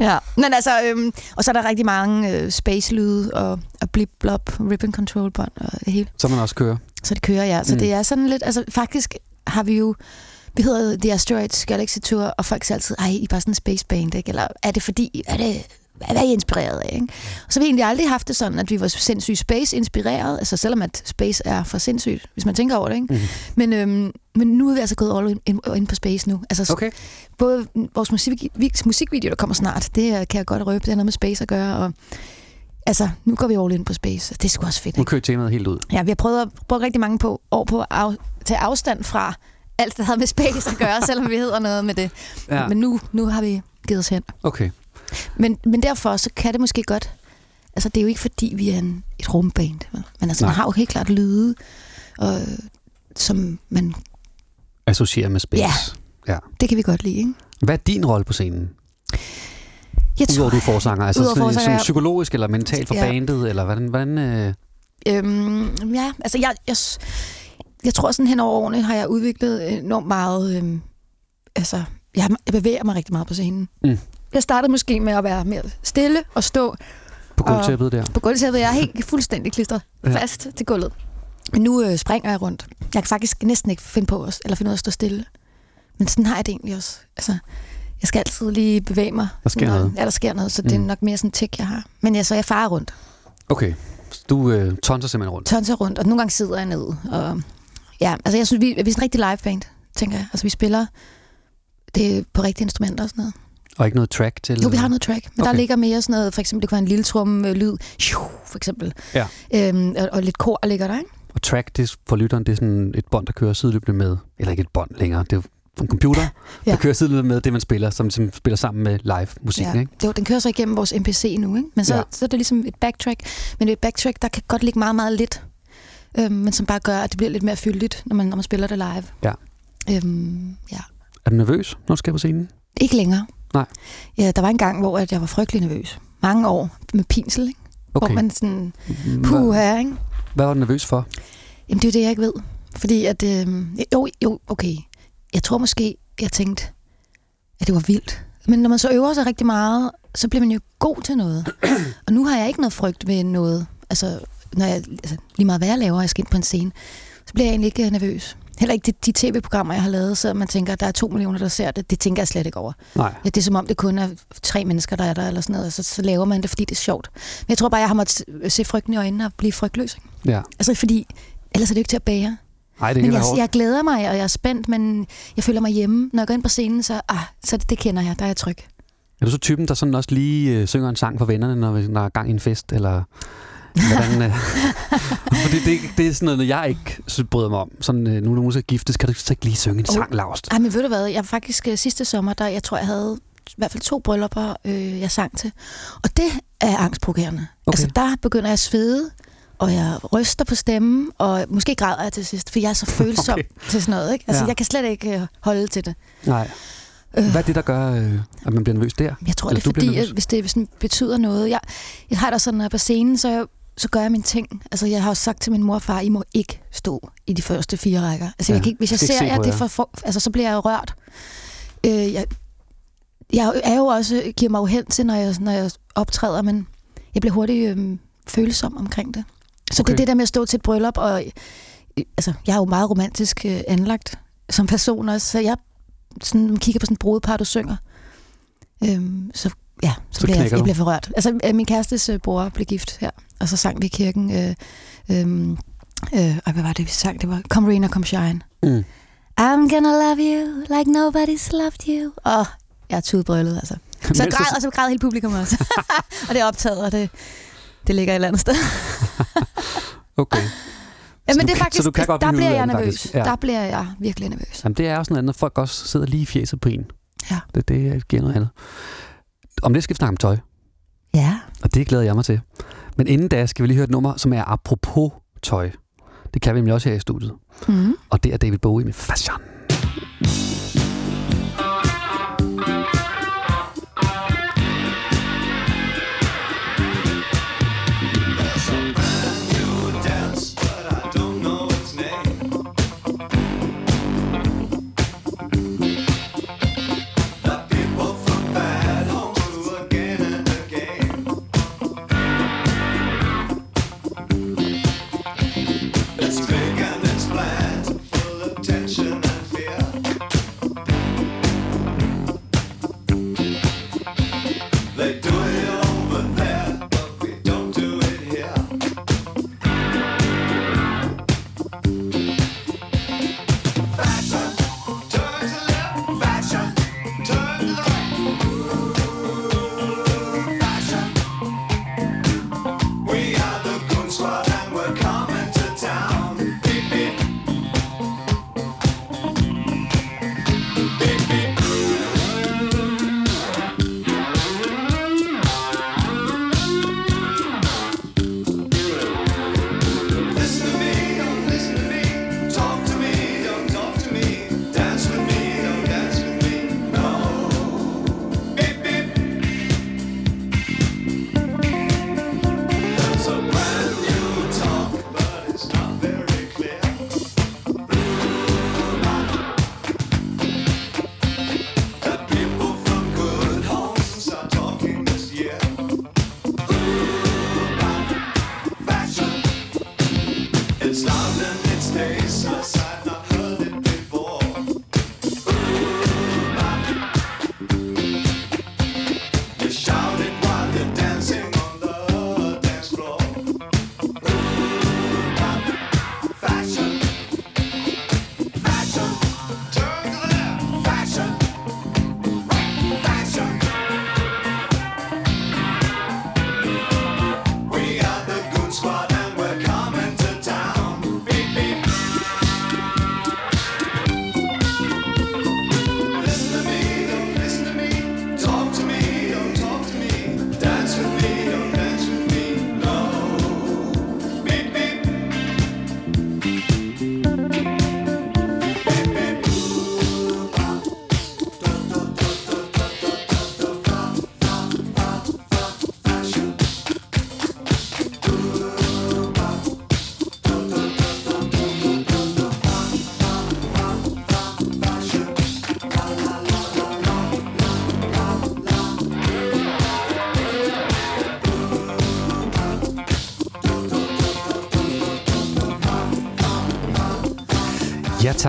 Speaker 3: Ja, men altså, øhm, og så er der rigtig mange øh, space-lyde og, og blip-blop, ribbon control bånd og det hele.
Speaker 2: Så man også kører.
Speaker 3: Så det kører, ja. Så
Speaker 2: mm.
Speaker 3: det er sådan lidt, altså faktisk har vi jo, vi hedder The Asteroids Galaxy Tour, og folk siger altid, ej, I er bare sådan en space band, ikke? Eller er det fordi, er det, hvad er I inspireret af, ikke? Og så har vi egentlig aldrig haft det sådan, at vi var sindssygt space-inspireret, altså selvom at space er for sindssygt, hvis man tænker over det, ikke?
Speaker 2: Mhm.
Speaker 3: Men, øhm, men nu er vi altså gået all in, in, på space nu. Altså,
Speaker 2: Okay.
Speaker 3: Både vores musik, musikvideo, der kommer snart, det kan jeg godt røbe, det har noget med space at gøre, og altså, nu går vi all in på space, og det er sgu også fedt,
Speaker 2: Nu
Speaker 3: ikke?
Speaker 2: kører temaet helt ud.
Speaker 3: Ja, vi har prøvet at bruge rigtig mange på, år på at af, tage afstand fra alt, der havde med space at gøre, selvom vi hedder noget med det.
Speaker 2: Ja.
Speaker 3: Men nu, nu har vi givet os hen.
Speaker 2: Okay.
Speaker 3: Men, men derfor så kan det måske godt... Altså, det er jo ikke fordi, vi er en, et rumband. vel? Men altså,
Speaker 2: Nej.
Speaker 3: man har jo helt klart lyde, og, som man...
Speaker 2: Associerer med space.
Speaker 3: Ja.
Speaker 2: ja.
Speaker 3: Det kan vi godt lide, ikke?
Speaker 2: Hvad er din rolle på scenen?
Speaker 3: Jeg
Speaker 2: Udover du er forsanger. Altså sådan,
Speaker 3: forsanger,
Speaker 2: som psykologisk eller mentalt for
Speaker 3: Ja.
Speaker 2: bandet? Eller hvordan... hvordan øh...
Speaker 3: Øhm, ja, altså jeg, jeg, jeg tror sådan hen over årene har jeg udviklet enormt meget, øhm, altså jeg, jeg bevæger mig rigtig meget på scenen.
Speaker 2: Mm.
Speaker 3: Jeg startede måske med at være mere stille og stå
Speaker 2: På gulvtæppet der.
Speaker 3: på gulvtæppet. Jeg er helt fuldstændig klistret
Speaker 2: Ja.
Speaker 3: ja. fast til gulvet. Men nu øh, springer jeg rundt. Jeg kan faktisk næsten ikke finde på at, eller finde ud af at stå stille. Men sådan har jeg det egentlig også. Altså, jeg skal altid lige bevæge mig.
Speaker 2: Der sker noget.
Speaker 3: Ja, der sker noget, så det er
Speaker 2: Mm.
Speaker 3: nok mere sådan en tik, jeg har. Men jeg, så jeg farer rundt.
Speaker 2: Okay. Du øh, tonser simpelthen rundt.
Speaker 3: tonser rundt, og nogle gange sidder jeg ned. Og, ja, altså jeg synes, vi, vi er sådan en rigtig live band, tænker jeg. Altså vi spiller det på rigtige instrumenter og sådan noget.
Speaker 2: Og ikke noget track til?
Speaker 3: Jo, vi har noget track, men okay. Der ligger mere sådan noget, for eksempel det kunne være en lille trum øh, lyd, for eksempel.
Speaker 2: Ja.
Speaker 3: Øhm, og, og lidt kor ligger der, ikke?
Speaker 2: Og track, det for lytteren, det er sådan et bånd, der kører sideløbende med, eller ikke et bånd længere, det er en computer, ja. Der kører sideløbende med det, man spiller, som, som spiller sammen med live musikken,
Speaker 3: ja.
Speaker 2: ikke?
Speaker 3: Jo, den kører så igennem vores MPC nu, ikke? Men så,
Speaker 2: ja.
Speaker 3: så er det ligesom et backtrack. Men et backtrack, der kan godt ligge meget, meget lidt. Øhm, men som bare gør, at det bliver lidt mere fyldigt, når man, når man spiller det live.
Speaker 2: Ja.
Speaker 3: Øhm, ja.
Speaker 2: Er du nervøs, når du skal på scenen?
Speaker 3: Ikke længere.
Speaker 2: Nej.
Speaker 3: Ja, der var en gang, hvor at jeg var frygtelig nervøs. Mange år med pinsel, ikke?
Speaker 2: Okay.
Speaker 3: Hvor man sådan, puh her, ikke?
Speaker 2: hvad var du nervøs for?
Speaker 3: Jamen, det er det, jeg ikke ved. Fordi at, øh, jo, jo, okay. Jeg tror måske, jeg tænkte, at det var vildt. Men når man så øver sig rigtig meget, så bliver man jo god til noget. og nu har jeg ikke noget frygt ved noget. Altså, når jeg, altså lige meget hvad jeg laver, og jeg skal ind på en scene, så bliver jeg egentlig ikke øh, nervøs. Heller ikke de, de tv-programmer, jeg har lavet, så man tænker, at der er to millioner, der ser det. Det tænker jeg slet ikke over.
Speaker 2: Nej.
Speaker 3: Ja, det er som om, det kun er tre mennesker, der er der, eller sådan noget, og så, så laver man det, fordi det er sjovt. Men jeg tror bare, jeg har måttet se frygten i øjnene og blive frygtløs. Ikke?
Speaker 2: Ja.
Speaker 3: Altså, fordi ellers er det jo ikke til at bære.
Speaker 2: Nej, det
Speaker 3: Men jeg, jeg glæder mig, og jeg er spændt, men jeg føler mig hjemme. Når jeg går ind på scenen, så, ah, så det, det kender jeg, der er jeg tryg.
Speaker 2: Er du så typen, der sådan også lige øh, synger en sang for vennerne, når der er gang i en fest, eller hvordan? Øh? Fordi det, det er sådan noget, jeg ikke bryder mig om. Sådan, øh, nu når nogen skal giftes, kan du så ikke lige synge en
Speaker 3: Oh.
Speaker 2: sang, Laust?
Speaker 3: Ej, men ved du hvad, jeg faktisk øh, sidste sommer, der jeg tror, jeg havde i hvert fald to bryllupper, øh, jeg sang til. Og det er angstprovokerende.
Speaker 2: Okay.
Speaker 3: Altså, der begynder jeg at svede, og jeg ryster på stemmen, og måske græder jeg til sidst, for jeg er så følsom
Speaker 2: Okay.
Speaker 3: til sådan noget. Ikke? Altså,
Speaker 2: Ja.
Speaker 3: jeg kan slet ikke øh, holde til det.
Speaker 2: Nej. Hvad er det, der gør, øh, at man bliver nervøs der?
Speaker 3: Jeg tror,
Speaker 2: Eller
Speaker 3: det er fordi, at hvis det hvis det betyder noget. Jeg, jeg har da sådan, når jeg på scenen, så, jeg, så gør jeg mine ting. Altså, jeg har jo sagt til min mor og far, I må ikke stå i de første fire rækker. Altså,
Speaker 2: Ja,
Speaker 3: jeg kan ikke, hvis jeg
Speaker 2: ikke
Speaker 3: ser
Speaker 2: se
Speaker 3: jer, det for, for, altså, så bliver jeg rørt. Øh, jeg, jeg er jo også, giver mig jo hen til, når jeg, når jeg optræder, men jeg bliver hurtigt øhm, følsom omkring det. Så okay. det er det der med at stå til et bryllup, og øh, altså, jeg er jo meget romantisk øh, anlagt som person også, så jeg sådan, kigger på sådan et brudepar, du synger, øhm, så ja, så,
Speaker 15: Så
Speaker 3: bliver jeg, jeg bliver forrørt. Altså, øh, min kærestes øh, bror blev gift her, og så sang vi i kirken, øh, øh, øh, og hvad var det, vi sang? Det var Come Rain or Come Shine.
Speaker 15: Mm.
Speaker 3: I'm gonna love you like nobody's loved you. Og jeg er tudbrøllet, altså. Så jeg græd, og så græd hele publikum også. og det er optaget, og det, det ligger et eller andet sted.
Speaker 15: Okay.
Speaker 3: Ja, men det er faktisk,
Speaker 15: så du kan godt
Speaker 3: der
Speaker 15: blive
Speaker 3: bliver jeg nervøs.
Speaker 15: faktisk. Ja.
Speaker 3: Der bliver jeg virkelig nervøs.
Speaker 15: Jamen, det er også noget andet, folk også sidder lige i fjeset på en.
Speaker 3: Ja.
Speaker 15: Det, det giver noget andet. Om det skal vi snakke om tøj,
Speaker 3: Ja.
Speaker 15: og det glæder jeg mig til. Men inden da skal vi lige høre et nummer, som er apropos tøj. Det kan vi nemlig også her i studiet.
Speaker 3: Mm.
Speaker 15: Og det er David Bowie med Fashion.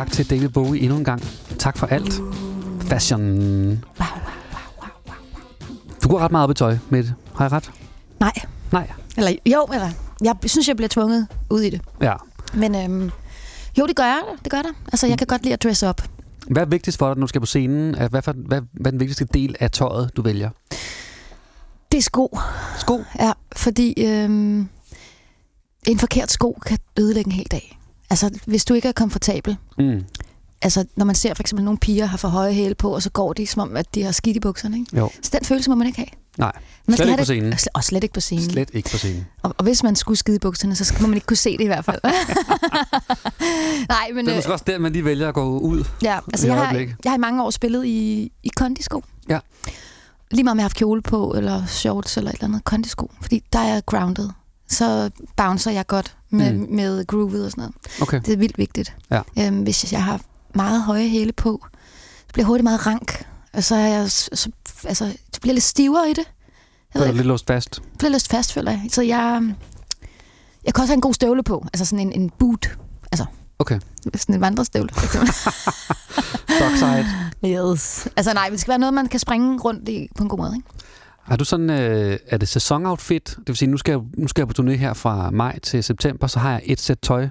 Speaker 15: Tak til David Bowie endnu en gang. Tak for alt. Fashion. Du går ret meget op i tøj med det. Har jeg ret?
Speaker 3: Nej.
Speaker 15: Nej.
Speaker 3: Eller jo, eller jeg synes, jeg bliver tvunget ud i det.
Speaker 15: Ja.
Speaker 3: Men øhm, jo, det gør jeg. Det gør der. Altså, jeg kan godt lide at dress up.
Speaker 15: Hvad er vigtigst for dig, når du skal på scenen? Hvad, for, hvad, hvad er den vigtigste del af tøjet, du vælger?
Speaker 3: Det er sko.
Speaker 15: Sko?
Speaker 3: Ja, fordi øhm, en forkert sko kan ødelægge en hel dag. Altså, hvis du ikke er komfortabel.
Speaker 15: Mm.
Speaker 3: Altså, når man ser for eksempel nogle piger har for høje hæle på, og så går de, som om, at de har skidt i bukserne. Ikke?
Speaker 15: Jo.
Speaker 3: Så den følelse må man ikke have.
Speaker 15: Nej.
Speaker 3: Man
Speaker 15: Slet ikke på scenen.
Speaker 3: Det, og slet ikke på scenen.
Speaker 15: Slet ikke på scenen.
Speaker 3: Og, og hvis man skulle skide i bukserne, så må man ikke kunne se det i hvert fald. Nej, men...
Speaker 15: Det er
Speaker 3: øh,
Speaker 15: måske også der, man lige vælger at gå ud.
Speaker 3: Ja, altså jeg har, jeg har i mange år spillet i, i kondisko.
Speaker 15: Ja.
Speaker 3: Lige meget om jeg har haft kjole på, eller shorts, eller et eller andet kondisko. Fordi der er jeg grounded. Så bouncer jeg godt med,
Speaker 15: Mm.
Speaker 3: med groovet og sådan noget.
Speaker 15: Okay.
Speaker 3: Det er vildt vigtigt.
Speaker 15: Ja.
Speaker 3: Øhm, hvis jeg har meget høje hæle på, så bliver jeg hurtigt meget rank. Og så, er jeg, så altså, du bliver lidt stivere i det.
Speaker 2: Du er lidt låst fast.
Speaker 3: Jeg bliver lidt fast, føler jeg. Så jeg, jeg kan også have en god støvle på. Altså sådan en, en boot. Altså,
Speaker 2: Okay.
Speaker 3: sådan en vandrestøvle.
Speaker 2: Dockside.
Speaker 3: yes. Altså nej, det skal være noget, man kan springe rundt i på en god måde. Ikke?
Speaker 2: Har du sådan, øh, er det sæsonoutfit? Det vil sige, nu skal, jeg, nu skal jeg på turné her fra maj til september, så har jeg et sæt tøj.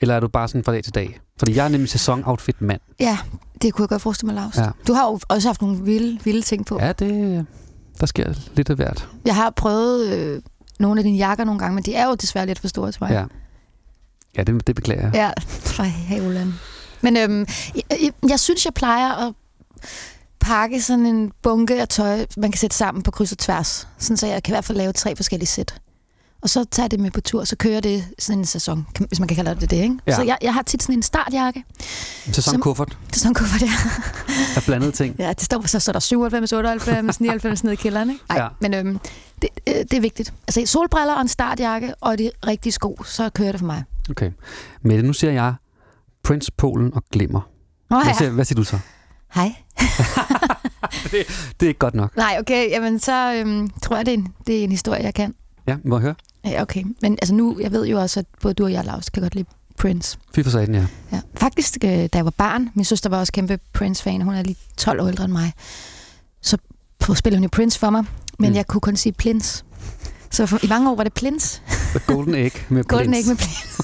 Speaker 2: Eller er du bare sådan fra dag til dag? Fordi jeg er nemlig sæsonoutfit mand.
Speaker 3: Ja, det kunne jeg godt forestille mig, Lars.
Speaker 2: Ja.
Speaker 3: Du har jo også haft nogle vilde, vilde ting på.
Speaker 2: Ja, det, der sker lidt af hvert.
Speaker 3: Jeg har prøvet øh, nogle af dine jakker nogle gange, men de er jo desværre lidt for store til mig.
Speaker 2: Ja, ja det, det beklager jeg.
Speaker 3: Ja, fra Haveland. Men øhm, jeg, jeg, jeg synes, jeg plejer at pakke sådan en bunke af tøj, man kan sætte sammen på kryds og tværs. Sådan så jeg kan i hvert fald lave tre forskellige sæt. Og så tager det med på tur, så kører det sådan en sæson, hvis man kan kalde det det, ikke?
Speaker 2: Ja.
Speaker 3: Så jeg, jeg har tit sådan en startjakke.
Speaker 2: Sæsonkuffert
Speaker 3: Sæsonkuffert, ja.
Speaker 2: af blandede ting.
Speaker 3: Ja, det står, så står der 97, 98, 99 nede i kælderen, ikke? Ej, Ja. men øhm, det, øh, det er vigtigt. Altså solbriller og en startjakke og de rigtige sko, så kører det for mig.
Speaker 2: Okay. Mette, nu siger jeg Prince, Polen og Glimmer.
Speaker 3: Nå,
Speaker 2: Hvad
Speaker 3: ja.
Speaker 2: siger, hvad siger du så?
Speaker 3: Hej.
Speaker 2: Det er ikke godt nok.
Speaker 3: Nej, okay, jamen så øhm, tror jeg, det er, en, det er en historie, jeg kan.
Speaker 2: Ja, må jeg høre?
Speaker 3: Ja, okay. Men altså nu, jeg ved jo også, at både du og jeg, Lars, kan godt lide Prince.
Speaker 2: Fy for satan, ja.
Speaker 3: Ja. Faktisk, øh, da jeg var barn, min søster var også kæmpe Prince-fan, hun er lige 12 år ældre end mig, så spillede hun jo Prince for mig, men
Speaker 2: Mm.
Speaker 3: jeg kunne kun sige Prince. Så for, i mange år var det Prince.
Speaker 2: The Golden Egg med
Speaker 3: Golden. Egg med Prince.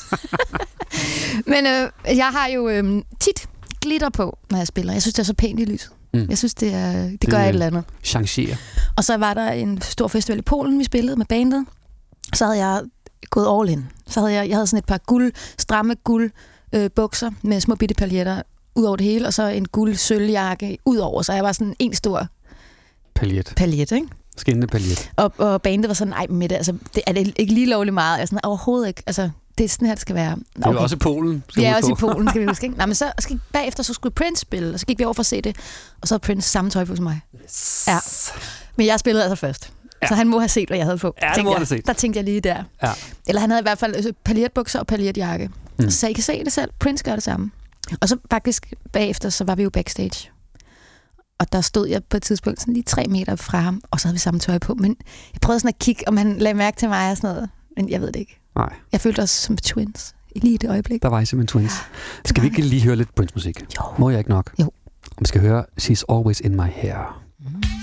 Speaker 3: men øh, jeg har jo øh, tit glitter på, når jeg spiller. Jeg synes, det er så pænt i lyset.
Speaker 2: Mm.
Speaker 3: Jeg synes, det, er, det, det gør et eller andet.
Speaker 2: Changerer.
Speaker 3: Og så var der en stor festival i Polen, vi spillede med bandet. Så havde jeg gået all in. Så havde jeg, jeg havde sådan et par guld, stramme guld øh, bukser med små bitte paljetter ud over det hele, og så en guld sølvjakke ud over, så jeg var sådan en stor
Speaker 2: Paljet.
Speaker 3: paljet, ikke?
Speaker 2: Skinnende paljet.
Speaker 3: Og, og bandet var sådan, nej, med det, altså, det, er det ikke lige lovligt meget? Jeg sådan, overhovedet ikke. Altså, det er sådan her, det skal være.
Speaker 2: Det er også i Polen. skal
Speaker 3: Vi er også i. Polen, skal vi huske. Ikke? Nej, men så skal, bagefter så skulle Prince spille, og så gik vi over for at se det, og så havde Prince samme tøj på som mig. Yes. Ja. Men jeg spillede altså først. Ja. Så han må have set, hvad jeg havde på.
Speaker 2: Ja, det må
Speaker 3: jeg.
Speaker 2: han set.
Speaker 3: Der tænkte jeg lige der.
Speaker 2: Ja.
Speaker 3: Eller han havde i hvert fald øh, paljetbukser og paljetjakke.
Speaker 2: Mm.
Speaker 3: Så I kan se det selv. Prince gør det samme. Og så faktisk bagefter, så var vi jo backstage. Og der stod jeg på et tidspunkt sådan lige tre meter fra ham, og så havde vi samme tøj på. Men jeg prøvede sådan at kigge, om han lagde mærke til mig og sådan noget. Men jeg ved det ikke.
Speaker 2: Nej,
Speaker 3: Jeg følte os som twins i lige det øjeblik.
Speaker 2: der var I simpelthen twins. Skal vi ikke lige høre lidt Prince-musik?
Speaker 3: Jo.
Speaker 2: Må jeg ikke nok?
Speaker 3: Jo.
Speaker 2: Vi skal høre She's Always In My Hair.
Speaker 8: Whenever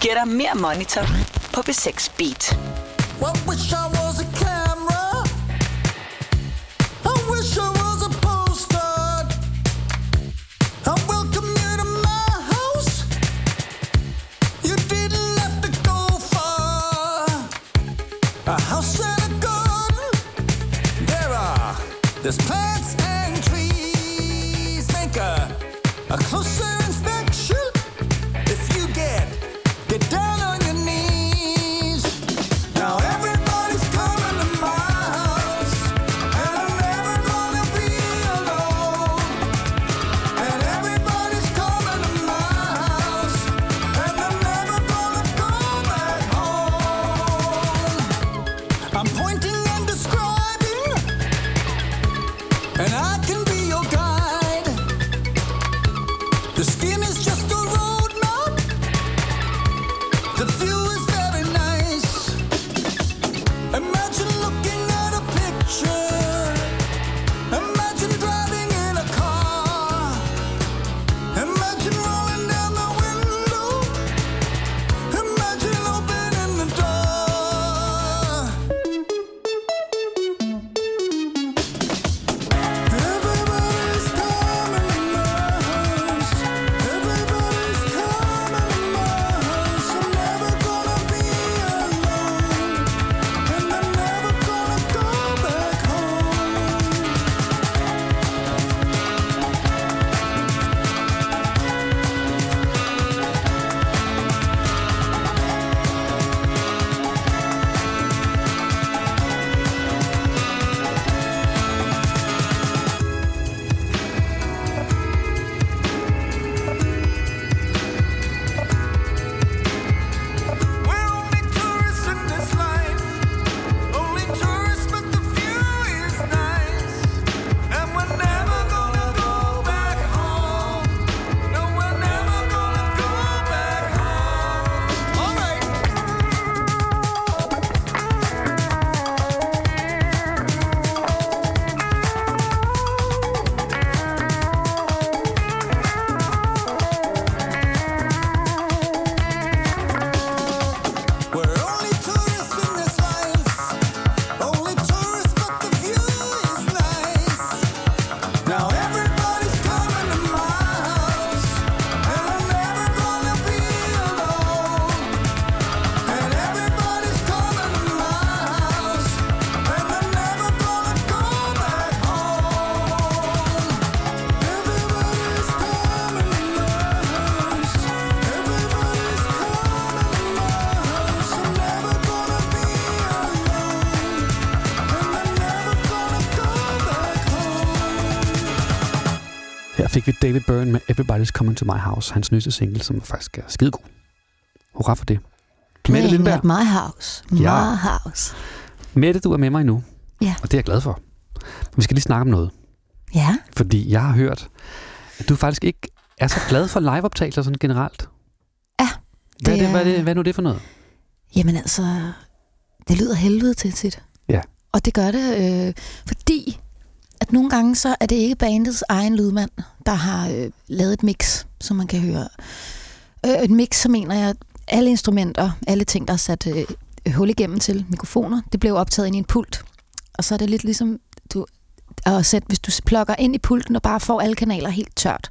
Speaker 1: giver dig mere monitor på B6 Beat.
Speaker 8: What wish I was
Speaker 2: fik vi David Byrne med Everybody's Coming to My House, hans nyeste single, som faktisk er skidegod. Hurra for det. Mette
Speaker 3: Playing
Speaker 2: Lindberg.
Speaker 3: at my house. My
Speaker 2: Ja.
Speaker 3: house.
Speaker 2: Mette, du er med mig nu.
Speaker 3: Ja.
Speaker 2: Og det er jeg glad for. Vi skal lige snakke om noget.
Speaker 3: Ja.
Speaker 2: Fordi jeg har hørt, at du faktisk ikke er så glad for liveoptagelser sådan generelt.
Speaker 3: Ja.
Speaker 2: Hvad er,
Speaker 3: det
Speaker 2: det, hvad, er
Speaker 3: er-
Speaker 2: det, hvad er nu det for noget?
Speaker 3: Jamen altså, det lyder helvede til tit.
Speaker 2: Ja.
Speaker 3: Og det gør det, øh, fordi nogle gange så er det ikke bandets egen lydmand, der har øh, lavet et mix, som man kan høre. Øh, et mix, så mener jeg, alle instrumenter, alle ting, der er sat øh, hul igennem til mikrofoner, det blev optaget ind i en pult. Og så er det lidt ligesom, du, at sætte, hvis du plukker ind i pulten og bare får alle kanaler helt tørt.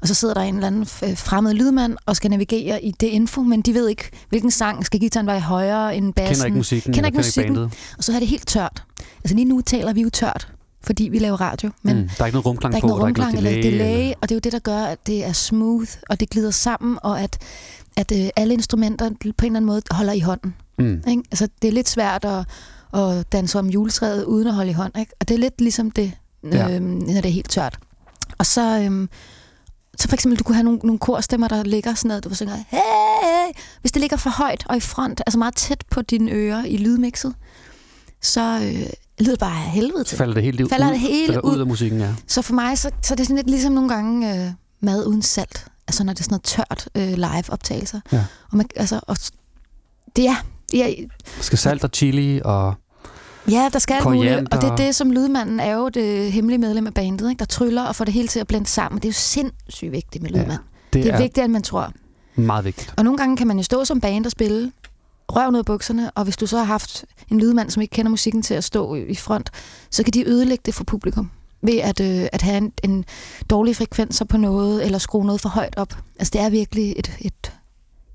Speaker 3: Og så sidder der en eller anden øh, fremmed lydmand og skal navigere i det info, men de ved ikke, hvilken sang skal gitaren være højere end bassen.
Speaker 2: Kender ikke musikken,
Speaker 3: Kender ikke
Speaker 2: kender ikke
Speaker 3: musikken.
Speaker 2: bandet.
Speaker 3: Og så er det helt tørt. Altså lige nu taler vi jo tørt, fordi vi laver radio. Men
Speaker 2: mm, der er ikke noget rumklang
Speaker 3: der er
Speaker 2: på,
Speaker 3: ikke noget rumklang
Speaker 2: der er
Speaker 3: eller
Speaker 2: ikke noget
Speaker 3: delay,
Speaker 2: delay.
Speaker 3: og det er jo det, der gør, at det er smooth, og det glider sammen, og at, at øh, alle instrumenter på en eller anden måde holder i hånden.
Speaker 2: Mm.
Speaker 3: Ikke? Altså, det er lidt svært at, at danse om juletræet uden at holde i hånd. Ikke? Og det er lidt ligesom det,
Speaker 2: Ja.
Speaker 3: øhm, når det er helt tørt. Og så, øhm, så for eksempel, du kunne have nogle, nogle korstemmer, der ligger sådan noget, du synger, hey! Hvis det ligger for højt og i front, altså meget tæt på dine ører i lydmixet, så øh, lyder bare af helvede til.
Speaker 2: Så falder det helt ud,
Speaker 3: Falder det hele
Speaker 2: falder ud
Speaker 3: ud.
Speaker 2: af musikken, ja.
Speaker 3: Så for mig, så, så er det sådan lidt ligesom nogle gange øh, mad uden salt. Altså når det er sådan noget tørt øh, live-optagelser.
Speaker 2: Ja.
Speaker 3: Og, man, altså, og det er... Ja,
Speaker 2: skal salt og chili og...
Speaker 3: ja, der skal alt muligt. Og det er det, som lydmanden er jo det hemmelige medlem af bandet, ikke? der tryller og får det hele til at blende sammen. Det er jo sindssygt vigtigt med lydmand.
Speaker 2: det
Speaker 3: det er,
Speaker 2: er-
Speaker 3: vigtigere, end man tror.
Speaker 2: Meget vigtigt.
Speaker 3: Og nogle gange kan man jo stå som band og spille røven ud af bukserne, og hvis du så har haft en lydmand, som ikke kender musikken til at stå i front, så kan de ødelægge det for publikum ved at, øh, at have en, en dårlig frekvenser på noget, eller skrue noget for højt op. Altså det er virkelig et, et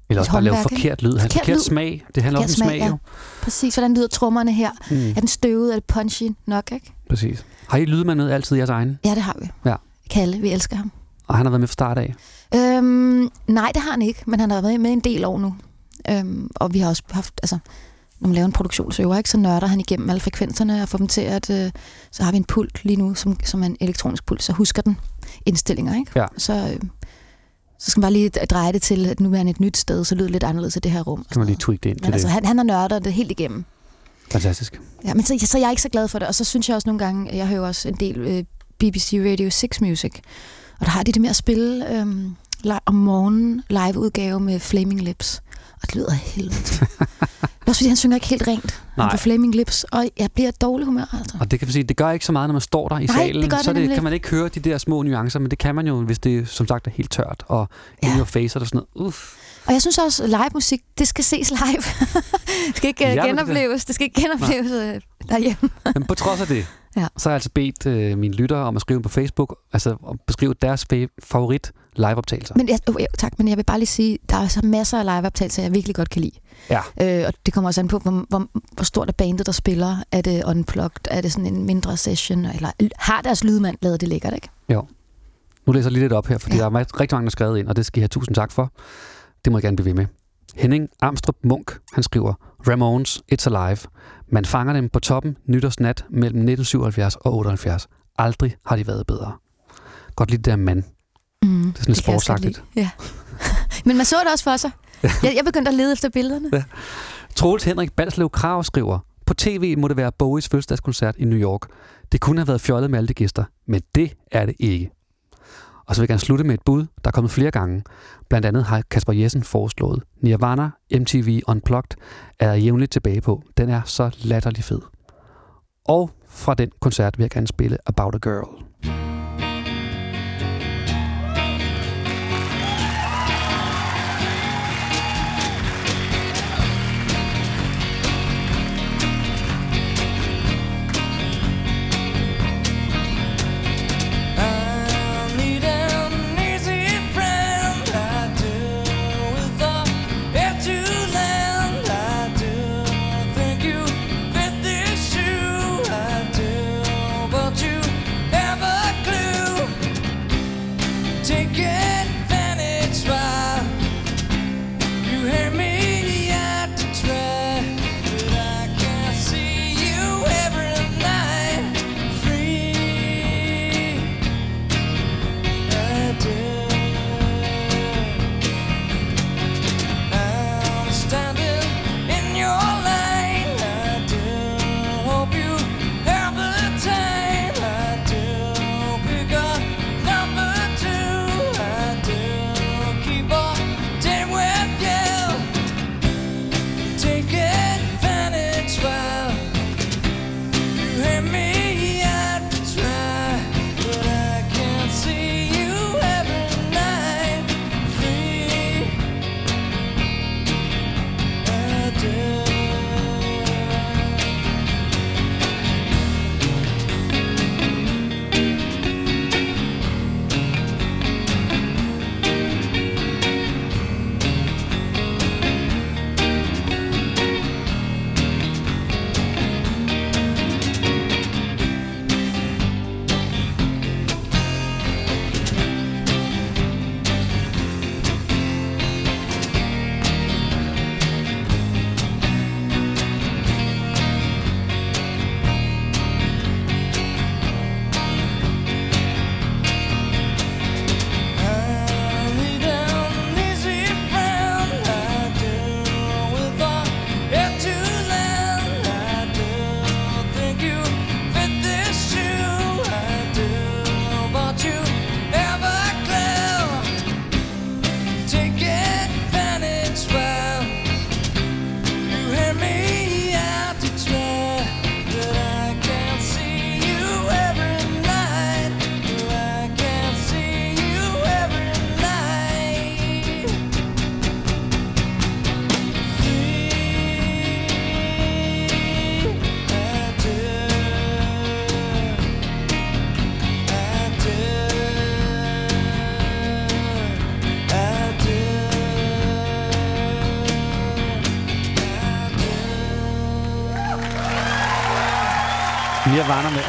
Speaker 2: Eller også bare lave forkert lyd.
Speaker 3: Forkert
Speaker 2: forkert
Speaker 3: lyd.
Speaker 2: smag. Det handler om
Speaker 3: forkert
Speaker 2: smag, jo.
Speaker 3: Præcis, hvordan lyder trommerne her?
Speaker 2: Mm.
Speaker 3: Er den støvet, er det punchy nok, ikke?
Speaker 2: Præcis. Har I lydmand med altid jeres egen?
Speaker 3: Ja, det har vi.
Speaker 2: Ja.
Speaker 3: Kalle, vi elsker ham.
Speaker 2: Og han har været med fra start af.
Speaker 3: Øhm, nej, det har han ikke, men han har været med en del år nu. Øhm, og vi har også haft, altså, når man laver en produktionsøver, ikke, så nørder han igennem alle frekvenserne og får dem til at, øh, så har vi en pult lige nu, som, som er en elektronisk pult, så husker den indstillinger, ikke?
Speaker 2: Ja.
Speaker 3: Så, øh, så skal man bare lige dreje det til, at nu er han et nyt sted, så lyder det lidt anderledes i det her rum.
Speaker 2: Kan man lige tweak det ind
Speaker 3: Men
Speaker 2: til
Speaker 3: altså,
Speaker 2: det.
Speaker 3: han, han har nørdet det helt igennem.
Speaker 2: Fantastisk.
Speaker 3: Ja, men så, så jeg er ikke så glad for det. Og så synes jeg også nogle gange, jeg hører også en del øh, BBC Radio 6 Music, og der har de det med at spille li- om morgenen live-udgave med Flaming Lips. Og det lyder af helvede. til. også fordi, han synger ikke helt rent
Speaker 2: Nej.
Speaker 3: Nej. på Flaming Lips, og jeg bliver et dårligt humør, altså.
Speaker 2: Og det kan vi sige, det gør ikke så meget, når man står der i
Speaker 3: Nej,
Speaker 2: salen.
Speaker 3: det gør det
Speaker 2: så det,
Speaker 3: nemlig
Speaker 2: kan man ikke høre de der små nuancer, men det kan man jo, hvis det som sagt er helt tørt og ja. in your face og sådan noget. Uff.
Speaker 3: Og jeg synes også, live musik, det skal ses live. det skal ikke
Speaker 2: Ja, det-
Speaker 3: genopleves. Det skal ikke genopleves øh, derhjemme.
Speaker 2: Men på trods af det,
Speaker 3: Ja.
Speaker 2: så har jeg altså bedt øh, mine lyttere om at skrive på Facebook, altså at beskrive deres fa- favorit liveoptagelser.
Speaker 3: Men jeg, oh, ja, tak, men jeg vil bare lige sige, der er så masser af liveoptagelser, jeg virkelig godt kan lide.
Speaker 2: Ja.
Speaker 3: Øh, og det kommer også an på, hvor, hvor, hvor stort er bandet, der spiller. Er det unplugged? Er det sådan en mindre session? Eller har deres lydmand lavet det lækkert, ikke?
Speaker 2: Jo. Nu læser jeg lige lidt op her, fordi ja. der er rigtig mange, der skrevet ind, og det skal I have tusind tak for. Det må jeg gerne blive ved med. Henning Amstrup Munk, han skriver, Ramones, It's Alive. Man fanger dem på toppen nytårsnat mellem 1977 og 78. Aldrig har de været bedre. Godt lide det der mand.
Speaker 3: Mm,
Speaker 2: Det er sådan
Speaker 3: godt
Speaker 2: sportsagtigt.
Speaker 3: Ja. men man så det også for sig. Jeg, jeg begyndte at lede efter billederne.
Speaker 2: Ja. Troels Henrik Balslev Krav skriver, på tv må det være Bowies fødselsdagskoncert i New York. Det kunne have været fjollet med alle de gæster, men det er det ikke. Og så vil jeg gerne slutte med et bud, der er kommet flere gange. Blandt andet har Kasper Jessen foreslået Nirvana MTV Unplugged er jeg jævnligt tilbage på. Den er så latterlig fed. Og fra den koncert vil jeg gerne spille About a Girl.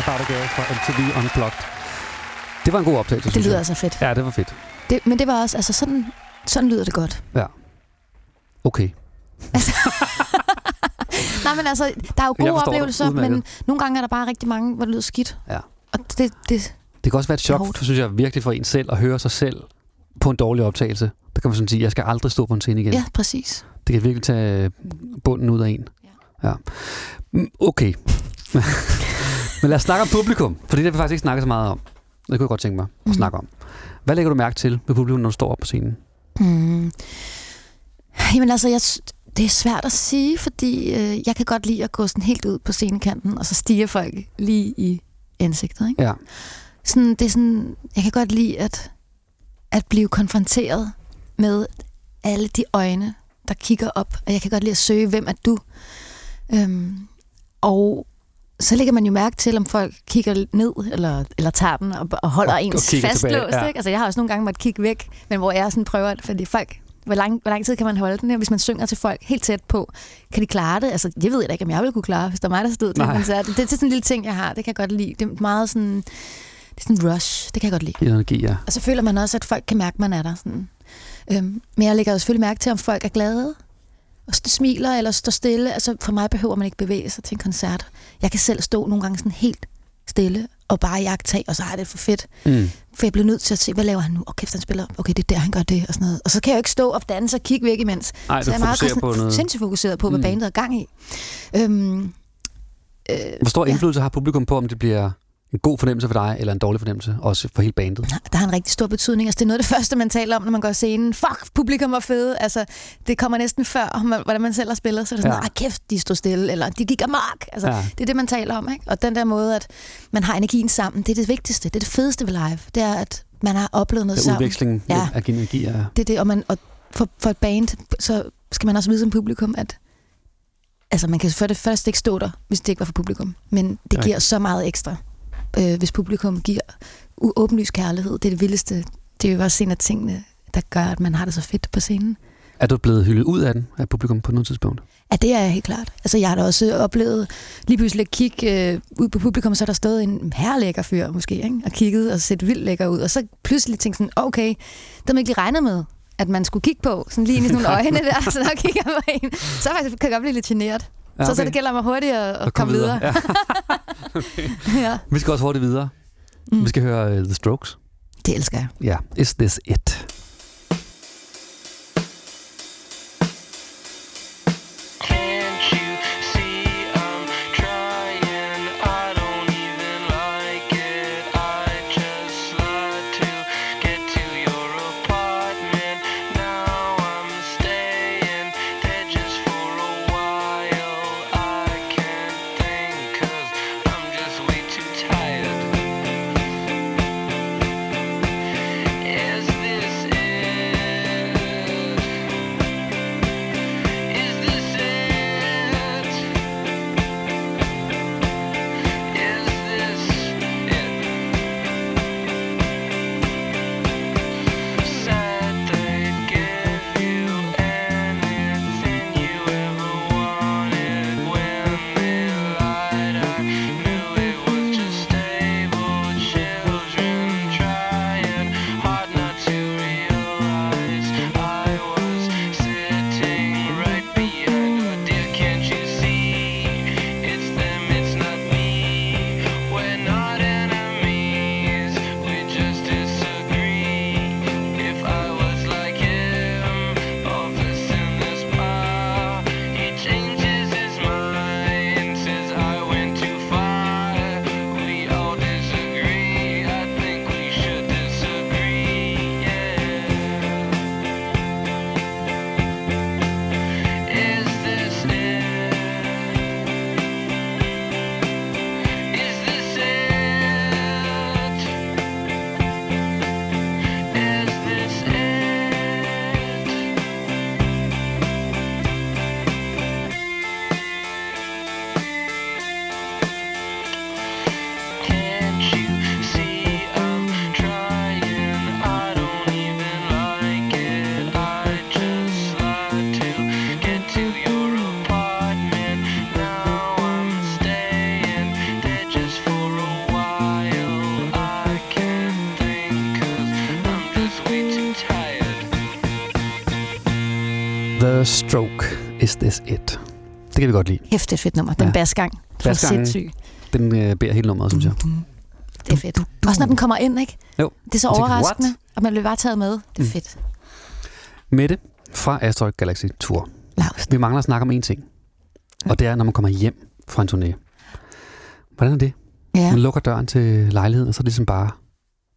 Speaker 2: Girl fra MTV Unplugged. Det var en god optagelse,
Speaker 3: Det lyder
Speaker 2: jeg.
Speaker 3: altså fedt.
Speaker 2: Ja, det var fedt.
Speaker 3: Det, men det var også, altså sådan, sådan lyder det godt.
Speaker 2: Ja. Okay.
Speaker 3: Nej, men altså, der er jo gode oplevelser, men nogle gange er der bare rigtig mange, hvor det lyder skidt.
Speaker 2: Ja.
Speaker 3: Og det, det,
Speaker 2: Det kan også være et chok,
Speaker 3: hårdt.
Speaker 2: synes jeg, virkelig for en selv at høre sig selv på en dårlig optagelse. Der kan man sådan sige, jeg skal aldrig stå på en scene igen.
Speaker 3: ja, præcis.
Speaker 2: Det kan virkelig tage bunden ud af en. Ja. Mm, Okay. Men lad os snakke om publikum, for det har vi faktisk ikke snakket så meget om. Det kunne jeg godt tænke mig at
Speaker 3: Mhm.
Speaker 2: snakke om. Hvad lægger du mærke til ved publikum, når du står op på scenen?
Speaker 3: Mm. Jamen altså, jeg, det er svært at sige, fordi øh, jeg kan godt lide at gå sådan helt ud på scenekanten, og så stiger folk lige i ansigtet. Ikke?
Speaker 2: Ja.
Speaker 3: Sådan, det er sådan, jeg kan godt lide at, at blive konfronteret med alle de øjne, der kigger op, og jeg kan godt lide at søge, hvem er du? Øhm, og så lægger man jo mærke til, om folk kigger ned, eller, eller tager den og, og holder
Speaker 2: Og-
Speaker 3: og,
Speaker 2: og
Speaker 3: ens
Speaker 2: tilbage,
Speaker 3: fastlåst.
Speaker 2: ja.
Speaker 3: Ikke? Altså, jeg har også nogle gange måttet kigge væk, men hvor jeg sådan prøver, fordi folk, hvor lang, hvor lang tid kan man holde den her, hvis man synger til folk helt tæt på? Kan de klare det? Altså, jeg ved da ikke, om jeg ville kunne klare, hvis der var mig, der stod til koncert. Det, det er sådan en lille ting, jeg har. Det kan jeg godt lide. Det er meget sådan, det er sådan en rush. Det kan jeg godt lide.
Speaker 2: Energi, ja.
Speaker 3: Og så føler man også, at folk kan mærke, at man er der. Sådan. Øhm, men jeg lægger jo selvfølgelig mærke til, om folk er glade, og smiler eller står stille. Altså, for mig behøver man ikke bevæge sig til en koncert. Jeg kan selv stå nogle gange sådan helt stille og bare jagtage, og så jeg det for fedt.
Speaker 2: Mm.
Speaker 3: For jeg bliver nødt til at se, hvad laver han nu? Okay, han spiller, okay, det er der, han gør det, og sådan noget. Og så kan jeg jo ikke stå og danse og kigge væk imens.
Speaker 2: Nej,
Speaker 3: så jeg er meget
Speaker 2: fokuserer på noget.
Speaker 3: sindssygt fokuseret på, hvad
Speaker 2: Mm.
Speaker 3: bandet er gang i. Øhm, øh,
Speaker 2: Hvor stor indflydelse har publikum på, om det bliver en god fornemmelse for dig, eller en dårlig fornemmelse, også for hele bandet?
Speaker 3: der har en rigtig stor betydning. Altså, det er noget af det første, man taler om, når man går scenen. Fuck, publikum var fede. Altså, det kommer næsten før, man- hvordan man selv har spillet. Så er det sådan,
Speaker 2: Ja.
Speaker 3: ja. kæft, de stod stille, eller de gik amok. Altså,
Speaker 2: Ja.
Speaker 3: ja. Det er det, man taler om. Ikke? Og den der måde, at man har energien sammen, det er det vigtigste. Det er det fedeste ved live. Det er, at man har oplevet noget
Speaker 2: Den
Speaker 3: sammen.
Speaker 2: udveksling
Speaker 3: Ja.
Speaker 2: af energi er...
Speaker 3: Det er det, og, man, og for, for et band, så skal man også vide som publikum, at altså man kan for det første ikke stå der, hvis det ikke var for publikum. Men det giver så meget ekstra, øh, hvis publikum giver åbenlys kærlighed. Det er det vildeste. Det er jo også en af tingene, der gør, at man har det så fedt på scenen.
Speaker 2: Er du blevet hyldet ud af den af publikum på noget tidspunkt?
Speaker 3: Ja, det er jeg helt klart. Altså, jeg har da også oplevet lige pludselig at kigge øh, ud på publikum, så er der stået en herlækker fyr måske, ikke? og kigget og set vildt lækker ud. Og så pludselig tænkte sådan, okay, det man ikke lige regnet med, at man skulle kigge på, sådan lige ind i sådan nogle øjne der, så der kigger man på en. Så faktisk kan jeg godt blive lidt generet.
Speaker 2: Ja,
Speaker 3: Ja, så, så
Speaker 2: okay.
Speaker 3: det gælder mig hurtigt at, at komme videre.
Speaker 2: Ja.
Speaker 3: ja.
Speaker 2: Vi skal også hurtigt videre. Mm. Vi skal høre uh, The Strokes.
Speaker 3: Det elsker jeg.
Speaker 2: Ja, Is This It? SS1. Det kan vi godt lide.
Speaker 3: Hæftigt fedt nummer. Den
Speaker 2: ja.
Speaker 3: basgang.
Speaker 2: Basgangen, den øh, bærer hele nummeret, synes jeg.
Speaker 3: Det er fedt. Du, Også når den kommer ind, ikke?
Speaker 2: Jo.
Speaker 3: Det er så overraskende,
Speaker 2: What?
Speaker 3: og man bliver bare taget med. Det er
Speaker 2: mm.
Speaker 3: fedt.
Speaker 2: Mette fra Astro Galaxy Tour.
Speaker 3: Lausen.
Speaker 2: Vi mangler at snakke om én ting. Og det er, når man kommer hjem fra en turné. Hvordan er det?
Speaker 3: Ja.
Speaker 2: Man lukker døren til lejligheden, og så er det ligesom bare...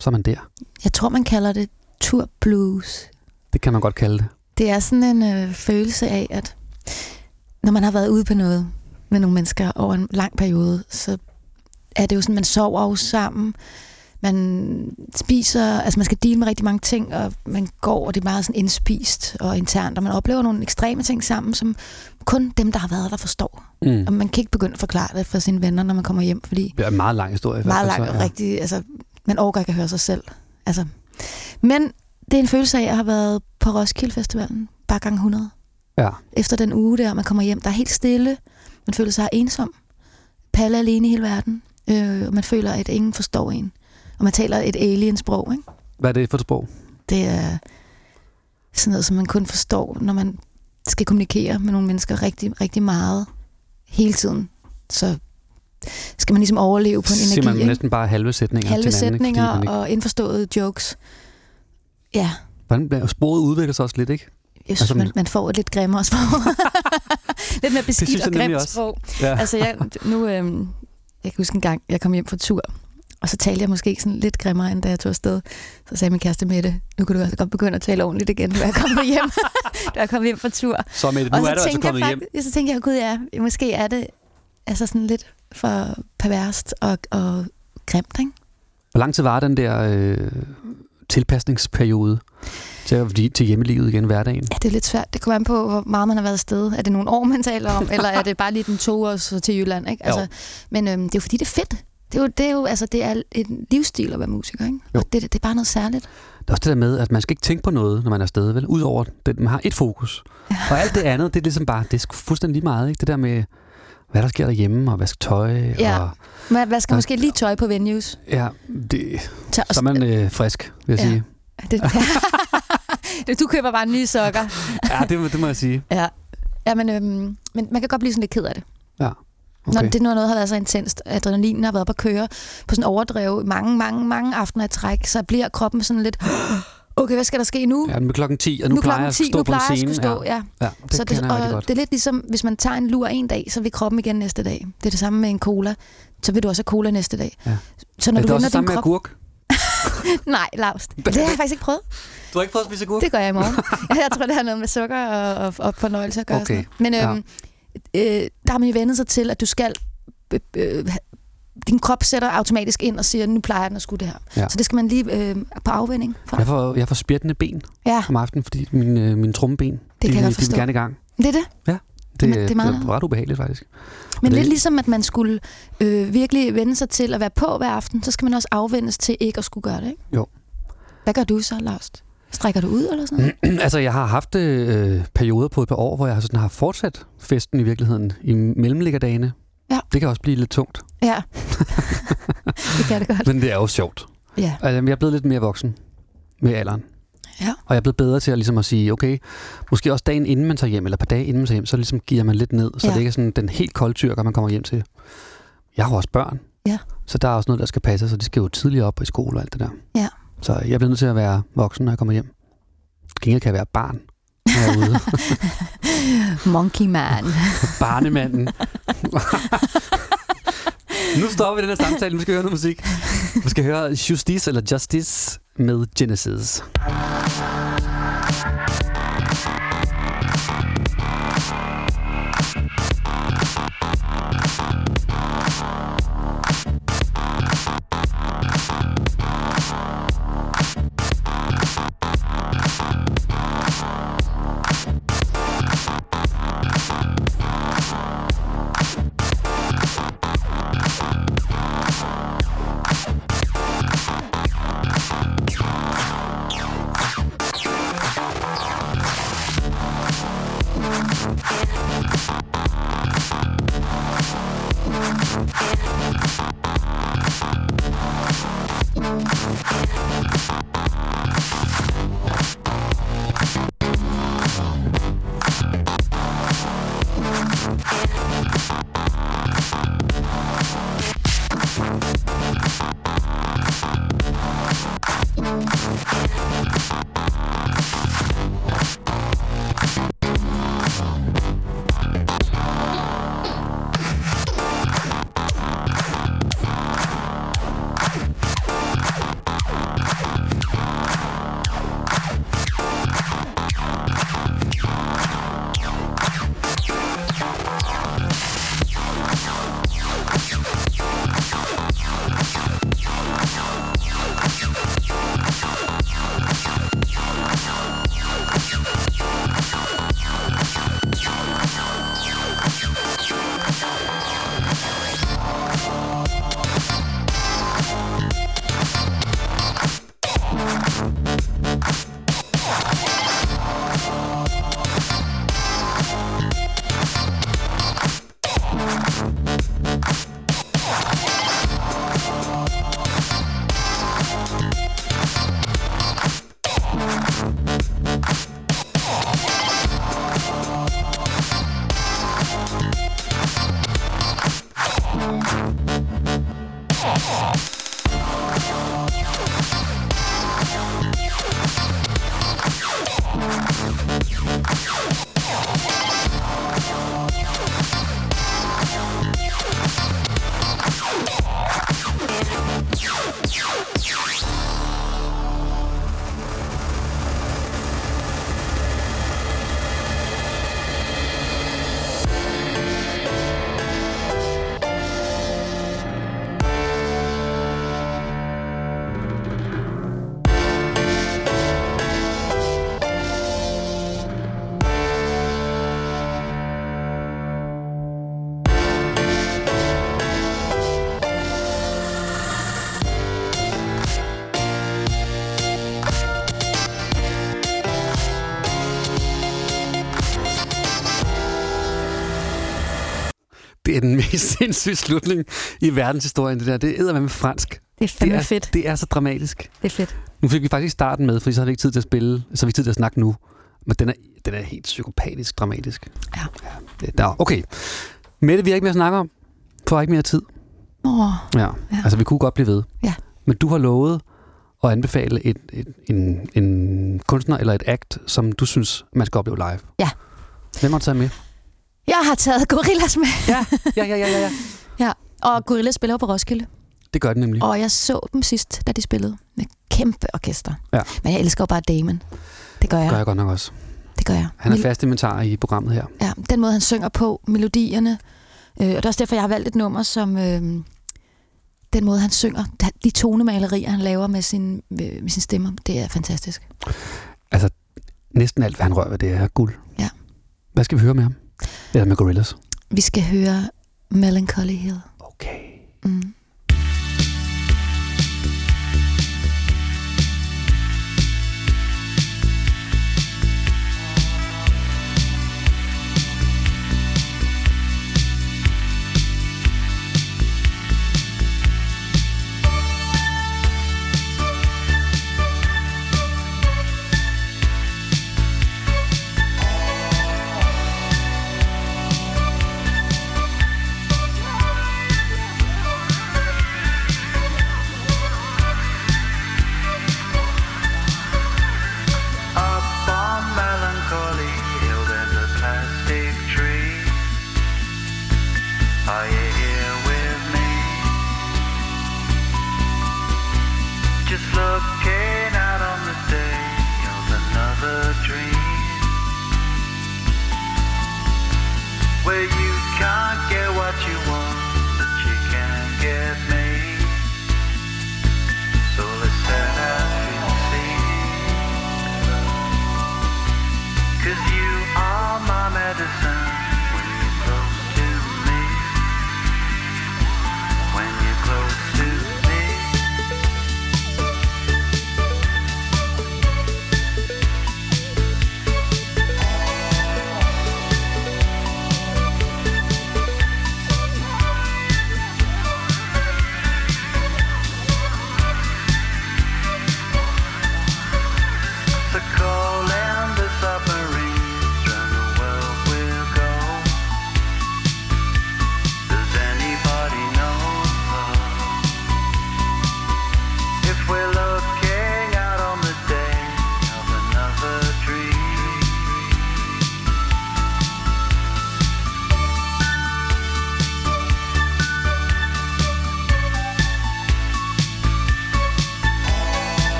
Speaker 2: Så er man der.
Speaker 3: Jeg tror, man kalder det tur blues.
Speaker 2: Det kan man godt kalde det.
Speaker 3: Det er sådan en øh, følelse af, at når man har været ude på noget med nogle mennesker over en lang periode, så er det jo sådan, man sover jo sammen, man spiser, altså man skal dele med rigtig mange ting, og man går, og det er meget sådan indspist og internt, og man oplever nogle ekstreme ting sammen, som kun dem, der har været der, forstår.
Speaker 2: Mm.
Speaker 3: Og man kan ikke begynde at forklare det for sine venner, når man kommer hjem, fordi
Speaker 2: Det er en meget lang historie.
Speaker 3: meget
Speaker 2: fald,
Speaker 3: langt
Speaker 2: så,
Speaker 3: og rigtig, altså, man overgår ikke at høre sig selv. Altså. Men det er en følelse af, at jeg har været på Roskilde Festivalen, bare gang 100.
Speaker 2: Ja.
Speaker 3: Efter den uge der, man kommer hjem, der er helt stille, man føler sig ensom. Palle alene i hele verden, øh, man føler, at ingen forstår en. Og man taler et alien-sprog, ikke?
Speaker 2: Hvad er det for et sprog?
Speaker 3: Det er sådan noget, som man kun forstår, når man skal kommunikere med nogle mennesker rigtig, rigtig meget hele tiden. Så skal man ligesom overleve på en energi,
Speaker 2: man
Speaker 3: ikke?
Speaker 2: næsten bare halve sætninger
Speaker 3: halve
Speaker 2: til hinanden, ikke?
Speaker 3: sætninger
Speaker 2: man ikke...
Speaker 3: og indforståede jokes. Ja,
Speaker 2: Hvordan sproget udvikler sig også lidt, ikke?
Speaker 3: Jeg synes,
Speaker 2: Altså,
Speaker 3: man, man får et lidt grimmere sprog. lidt mere beskidt
Speaker 2: jeg
Speaker 3: og grimt sprog.
Speaker 2: Ja.
Speaker 3: Altså, jeg, nu, øhm, jeg kan huske en gang, jeg kom hjem fra tur, og så talte jeg måske sådan lidt grimmere, end da jeg tog afsted. Så sagde min kæreste med det, nu kan du altså godt begynde at tale ordentligt igen, du er kommet hjem, du er kommet hjem fra tur.
Speaker 2: Så Mette,
Speaker 3: Og
Speaker 2: nu
Speaker 3: så
Speaker 2: er du altså
Speaker 3: jeg
Speaker 2: kommet hjem.
Speaker 3: fakt- Så tænkte jeg, gud ja, måske er det altså sådan lidt for perverst og, og grimt, ikke?
Speaker 2: Hvor lang tid var den der øh, tilpasningsperiode til, at blive- til hjemmelivet igen hverdagen?
Speaker 3: Ja, det er lidt svært. Det kommer an på, hvor meget man har været afsted. Er det nogle år, man taler om, eller er det bare lige den to år så til Jylland? Ikke? Altså,
Speaker 2: Jo.
Speaker 3: men øhm, det er jo fordi, det er fedt. Det er jo, det er jo altså, det er en livsstil at være musiker, ikke?
Speaker 2: Jo.
Speaker 3: Og det, det er bare noget særligt.
Speaker 2: Det er også det der med, at man skal ikke tænke på noget, når man er afsted, vel? Udover, det, man har et fokus. Ja. Og alt det andet, det er ligesom bare, det er fuldstændig lige meget, ikke? Det der med, hvad der sker derhjemme, og vaske tøj,
Speaker 3: Ja.
Speaker 2: og
Speaker 3: Man, hvad skal
Speaker 2: Ja.
Speaker 3: måske lige tøj på venues?
Speaker 2: ja, det,
Speaker 3: Så,
Speaker 2: så er man øh, frisk, vil jeg
Speaker 3: Ja.
Speaker 2: sige.
Speaker 3: det, det, du køber bare nye sokker.
Speaker 2: Ja, det, må- det må jeg sige.
Speaker 3: Ja, ja men, øhm, men man kan godt blive sådan lidt ked af det.
Speaker 2: Ja,
Speaker 3: Okay. Når det når noget har været så intenst, adrenalinen har været på at køre på sådan overdrev mange, mange, mange aftener i træk, så bliver kroppen sådan lidt, okay, hvad skal der ske nu?
Speaker 2: Ja, nu er klokken 10, og nu,
Speaker 3: nu
Speaker 2: plejer
Speaker 3: klokken
Speaker 2: jeg at
Speaker 3: 10,
Speaker 2: stå
Speaker 3: nu
Speaker 2: på en
Speaker 3: jeg
Speaker 2: scene.
Speaker 3: stå, ja.
Speaker 2: ja. ja det
Speaker 3: så det, og
Speaker 2: godt.
Speaker 3: det er lidt ligesom, hvis man tager en lur en dag, så vil kroppen igen næste dag. Det er det samme med en cola. Så vil du også have cola næste dag.
Speaker 2: Ja.
Speaker 3: Så når
Speaker 2: er
Speaker 3: du
Speaker 2: det også
Speaker 3: vender
Speaker 2: det samme
Speaker 3: din
Speaker 2: med
Speaker 3: krop...
Speaker 2: agurk?
Speaker 3: Nej, Lars. Det har jeg faktisk ikke prøvet.
Speaker 2: Du har ikke fået at spise agurk?
Speaker 3: Det gør jeg i morgen. jeg tror, det har noget med sukker og, og, og fornøjelse at gøre.
Speaker 2: Okay,
Speaker 3: Sådan. Men
Speaker 2: ja.
Speaker 3: øhm, øh, der har man jo vendt sig til, at du skal... Øh, øh, din krop sætter automatisk ind og siger, nu plejer den at skulle det her.
Speaker 2: Ja.
Speaker 3: Så det skal man lige øh, på afvending for.
Speaker 2: Jeg får, jeg får spjættende ben
Speaker 3: Ja.
Speaker 2: om aftenen, fordi mine, øh, mine trummeben,
Speaker 3: kan
Speaker 2: de,
Speaker 3: jeg
Speaker 2: de, de gerne i gang.
Speaker 3: Det er det.
Speaker 2: Ja, det, det,
Speaker 3: det
Speaker 2: det,
Speaker 3: er meget-
Speaker 2: det er ret ubehageligt faktisk.
Speaker 3: Men
Speaker 2: Og
Speaker 3: lidt
Speaker 2: det-
Speaker 3: ligesom, at man skulle øh, virkelig vende sig til at være på hver aften, så skal man også afvendes til ikke at skulle gøre det. Ikke?
Speaker 2: Jo.
Speaker 3: Hvad gør du så, Lars? Strækker du ud eller sådan noget?
Speaker 2: altså, jeg har haft øh, perioder på et par år, hvor jeg sådan har fortsat festen i virkeligheden i mellemliggerdagene.
Speaker 3: Ja.
Speaker 2: Det kan også blive lidt tungt,
Speaker 3: Ja. det kan det godt.
Speaker 2: men det er jo sjovt.
Speaker 3: Ja.
Speaker 2: Altså, jeg er blevet lidt mere voksen med alderen.
Speaker 3: Ja.
Speaker 2: Og jeg er blevet bedre til at, ligesom at sige, okay, måske også dagen inden man tager hjem, eller et par dage inden man tager hjem, så ligesom giver man lidt ned, så
Speaker 3: Ja.
Speaker 2: det ikke er sådan den helt kolde tyrker, man kommer hjem til. Jeg har også børn,
Speaker 3: Ja.
Speaker 2: så der er også noget, der skal passe, så de skal jo tidligere op i skole og alt det der.
Speaker 3: Ja.
Speaker 2: Så jeg er blevet nødt til at være voksen, når jeg kommer hjem. Ingen kan være barn, når jeg er ude.
Speaker 3: Monkey man.
Speaker 2: Barnemanden. nu stopper vi den her samtale, nu skal vi høre noget musik. Vi skal høre Justice eller Justice med Genesis. Mest sindssyge slutning i verdenshistorien, det der. Det er med fransk.
Speaker 3: Det er fandme
Speaker 2: det er,
Speaker 3: fedt.
Speaker 2: Det er så dramatisk.
Speaker 3: Det er fedt.
Speaker 2: Nu fik vi faktisk starten med, for så har vi ikke tid til at spille, så har vi tid til at snakke nu. Men den er, den er helt psykopatisk dramatisk.
Speaker 3: Ja.
Speaker 2: ja det, der, okay. Mette, vi har ikke mere at snakke om. Får ikke mere tid.
Speaker 3: Åh,
Speaker 2: Ja. ja. Altså, vi kunne godt blive ved.
Speaker 3: Ja.
Speaker 2: Men du har lovet at anbefale et, et, en, en kunstner eller et act, som du synes, man skal opleve live.
Speaker 3: Ja.
Speaker 2: Hvem har du taget med?
Speaker 3: Jeg har taget Gorillas med.
Speaker 2: Ja, ja, ja, ja, ja.
Speaker 3: ja. Og Gorillas spiller på Roskilde.
Speaker 2: Det gør det nemlig.
Speaker 3: Og jeg så dem sidst, da de spillede. Med kæmpe orkester.
Speaker 2: Ja.
Speaker 3: Men jeg elsker jo bare Damon. Det gør jeg.
Speaker 2: Det gør jeg godt nok også.
Speaker 3: Det gør jeg.
Speaker 2: Han er fast inventar i programmet her.
Speaker 3: Ja, den måde, han synger på, melodierne. Øh, og det er også derfor, jeg har valgt et nummer, som... Øh, den måde, han synger, de tonemalerier, han laver med sin, med, med sin stemmer, det er fantastisk.
Speaker 2: Altså, næsten alt, hvad han rører ved, det er guld.
Speaker 3: Ja.
Speaker 2: Hvad skal vi høre med ham? Eller med Gorillaz?
Speaker 3: Vi skal høre Melancholy Hill.
Speaker 2: Okay.
Speaker 3: Mm.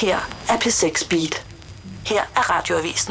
Speaker 9: Her er P6 Beat. Her er Radioavisen.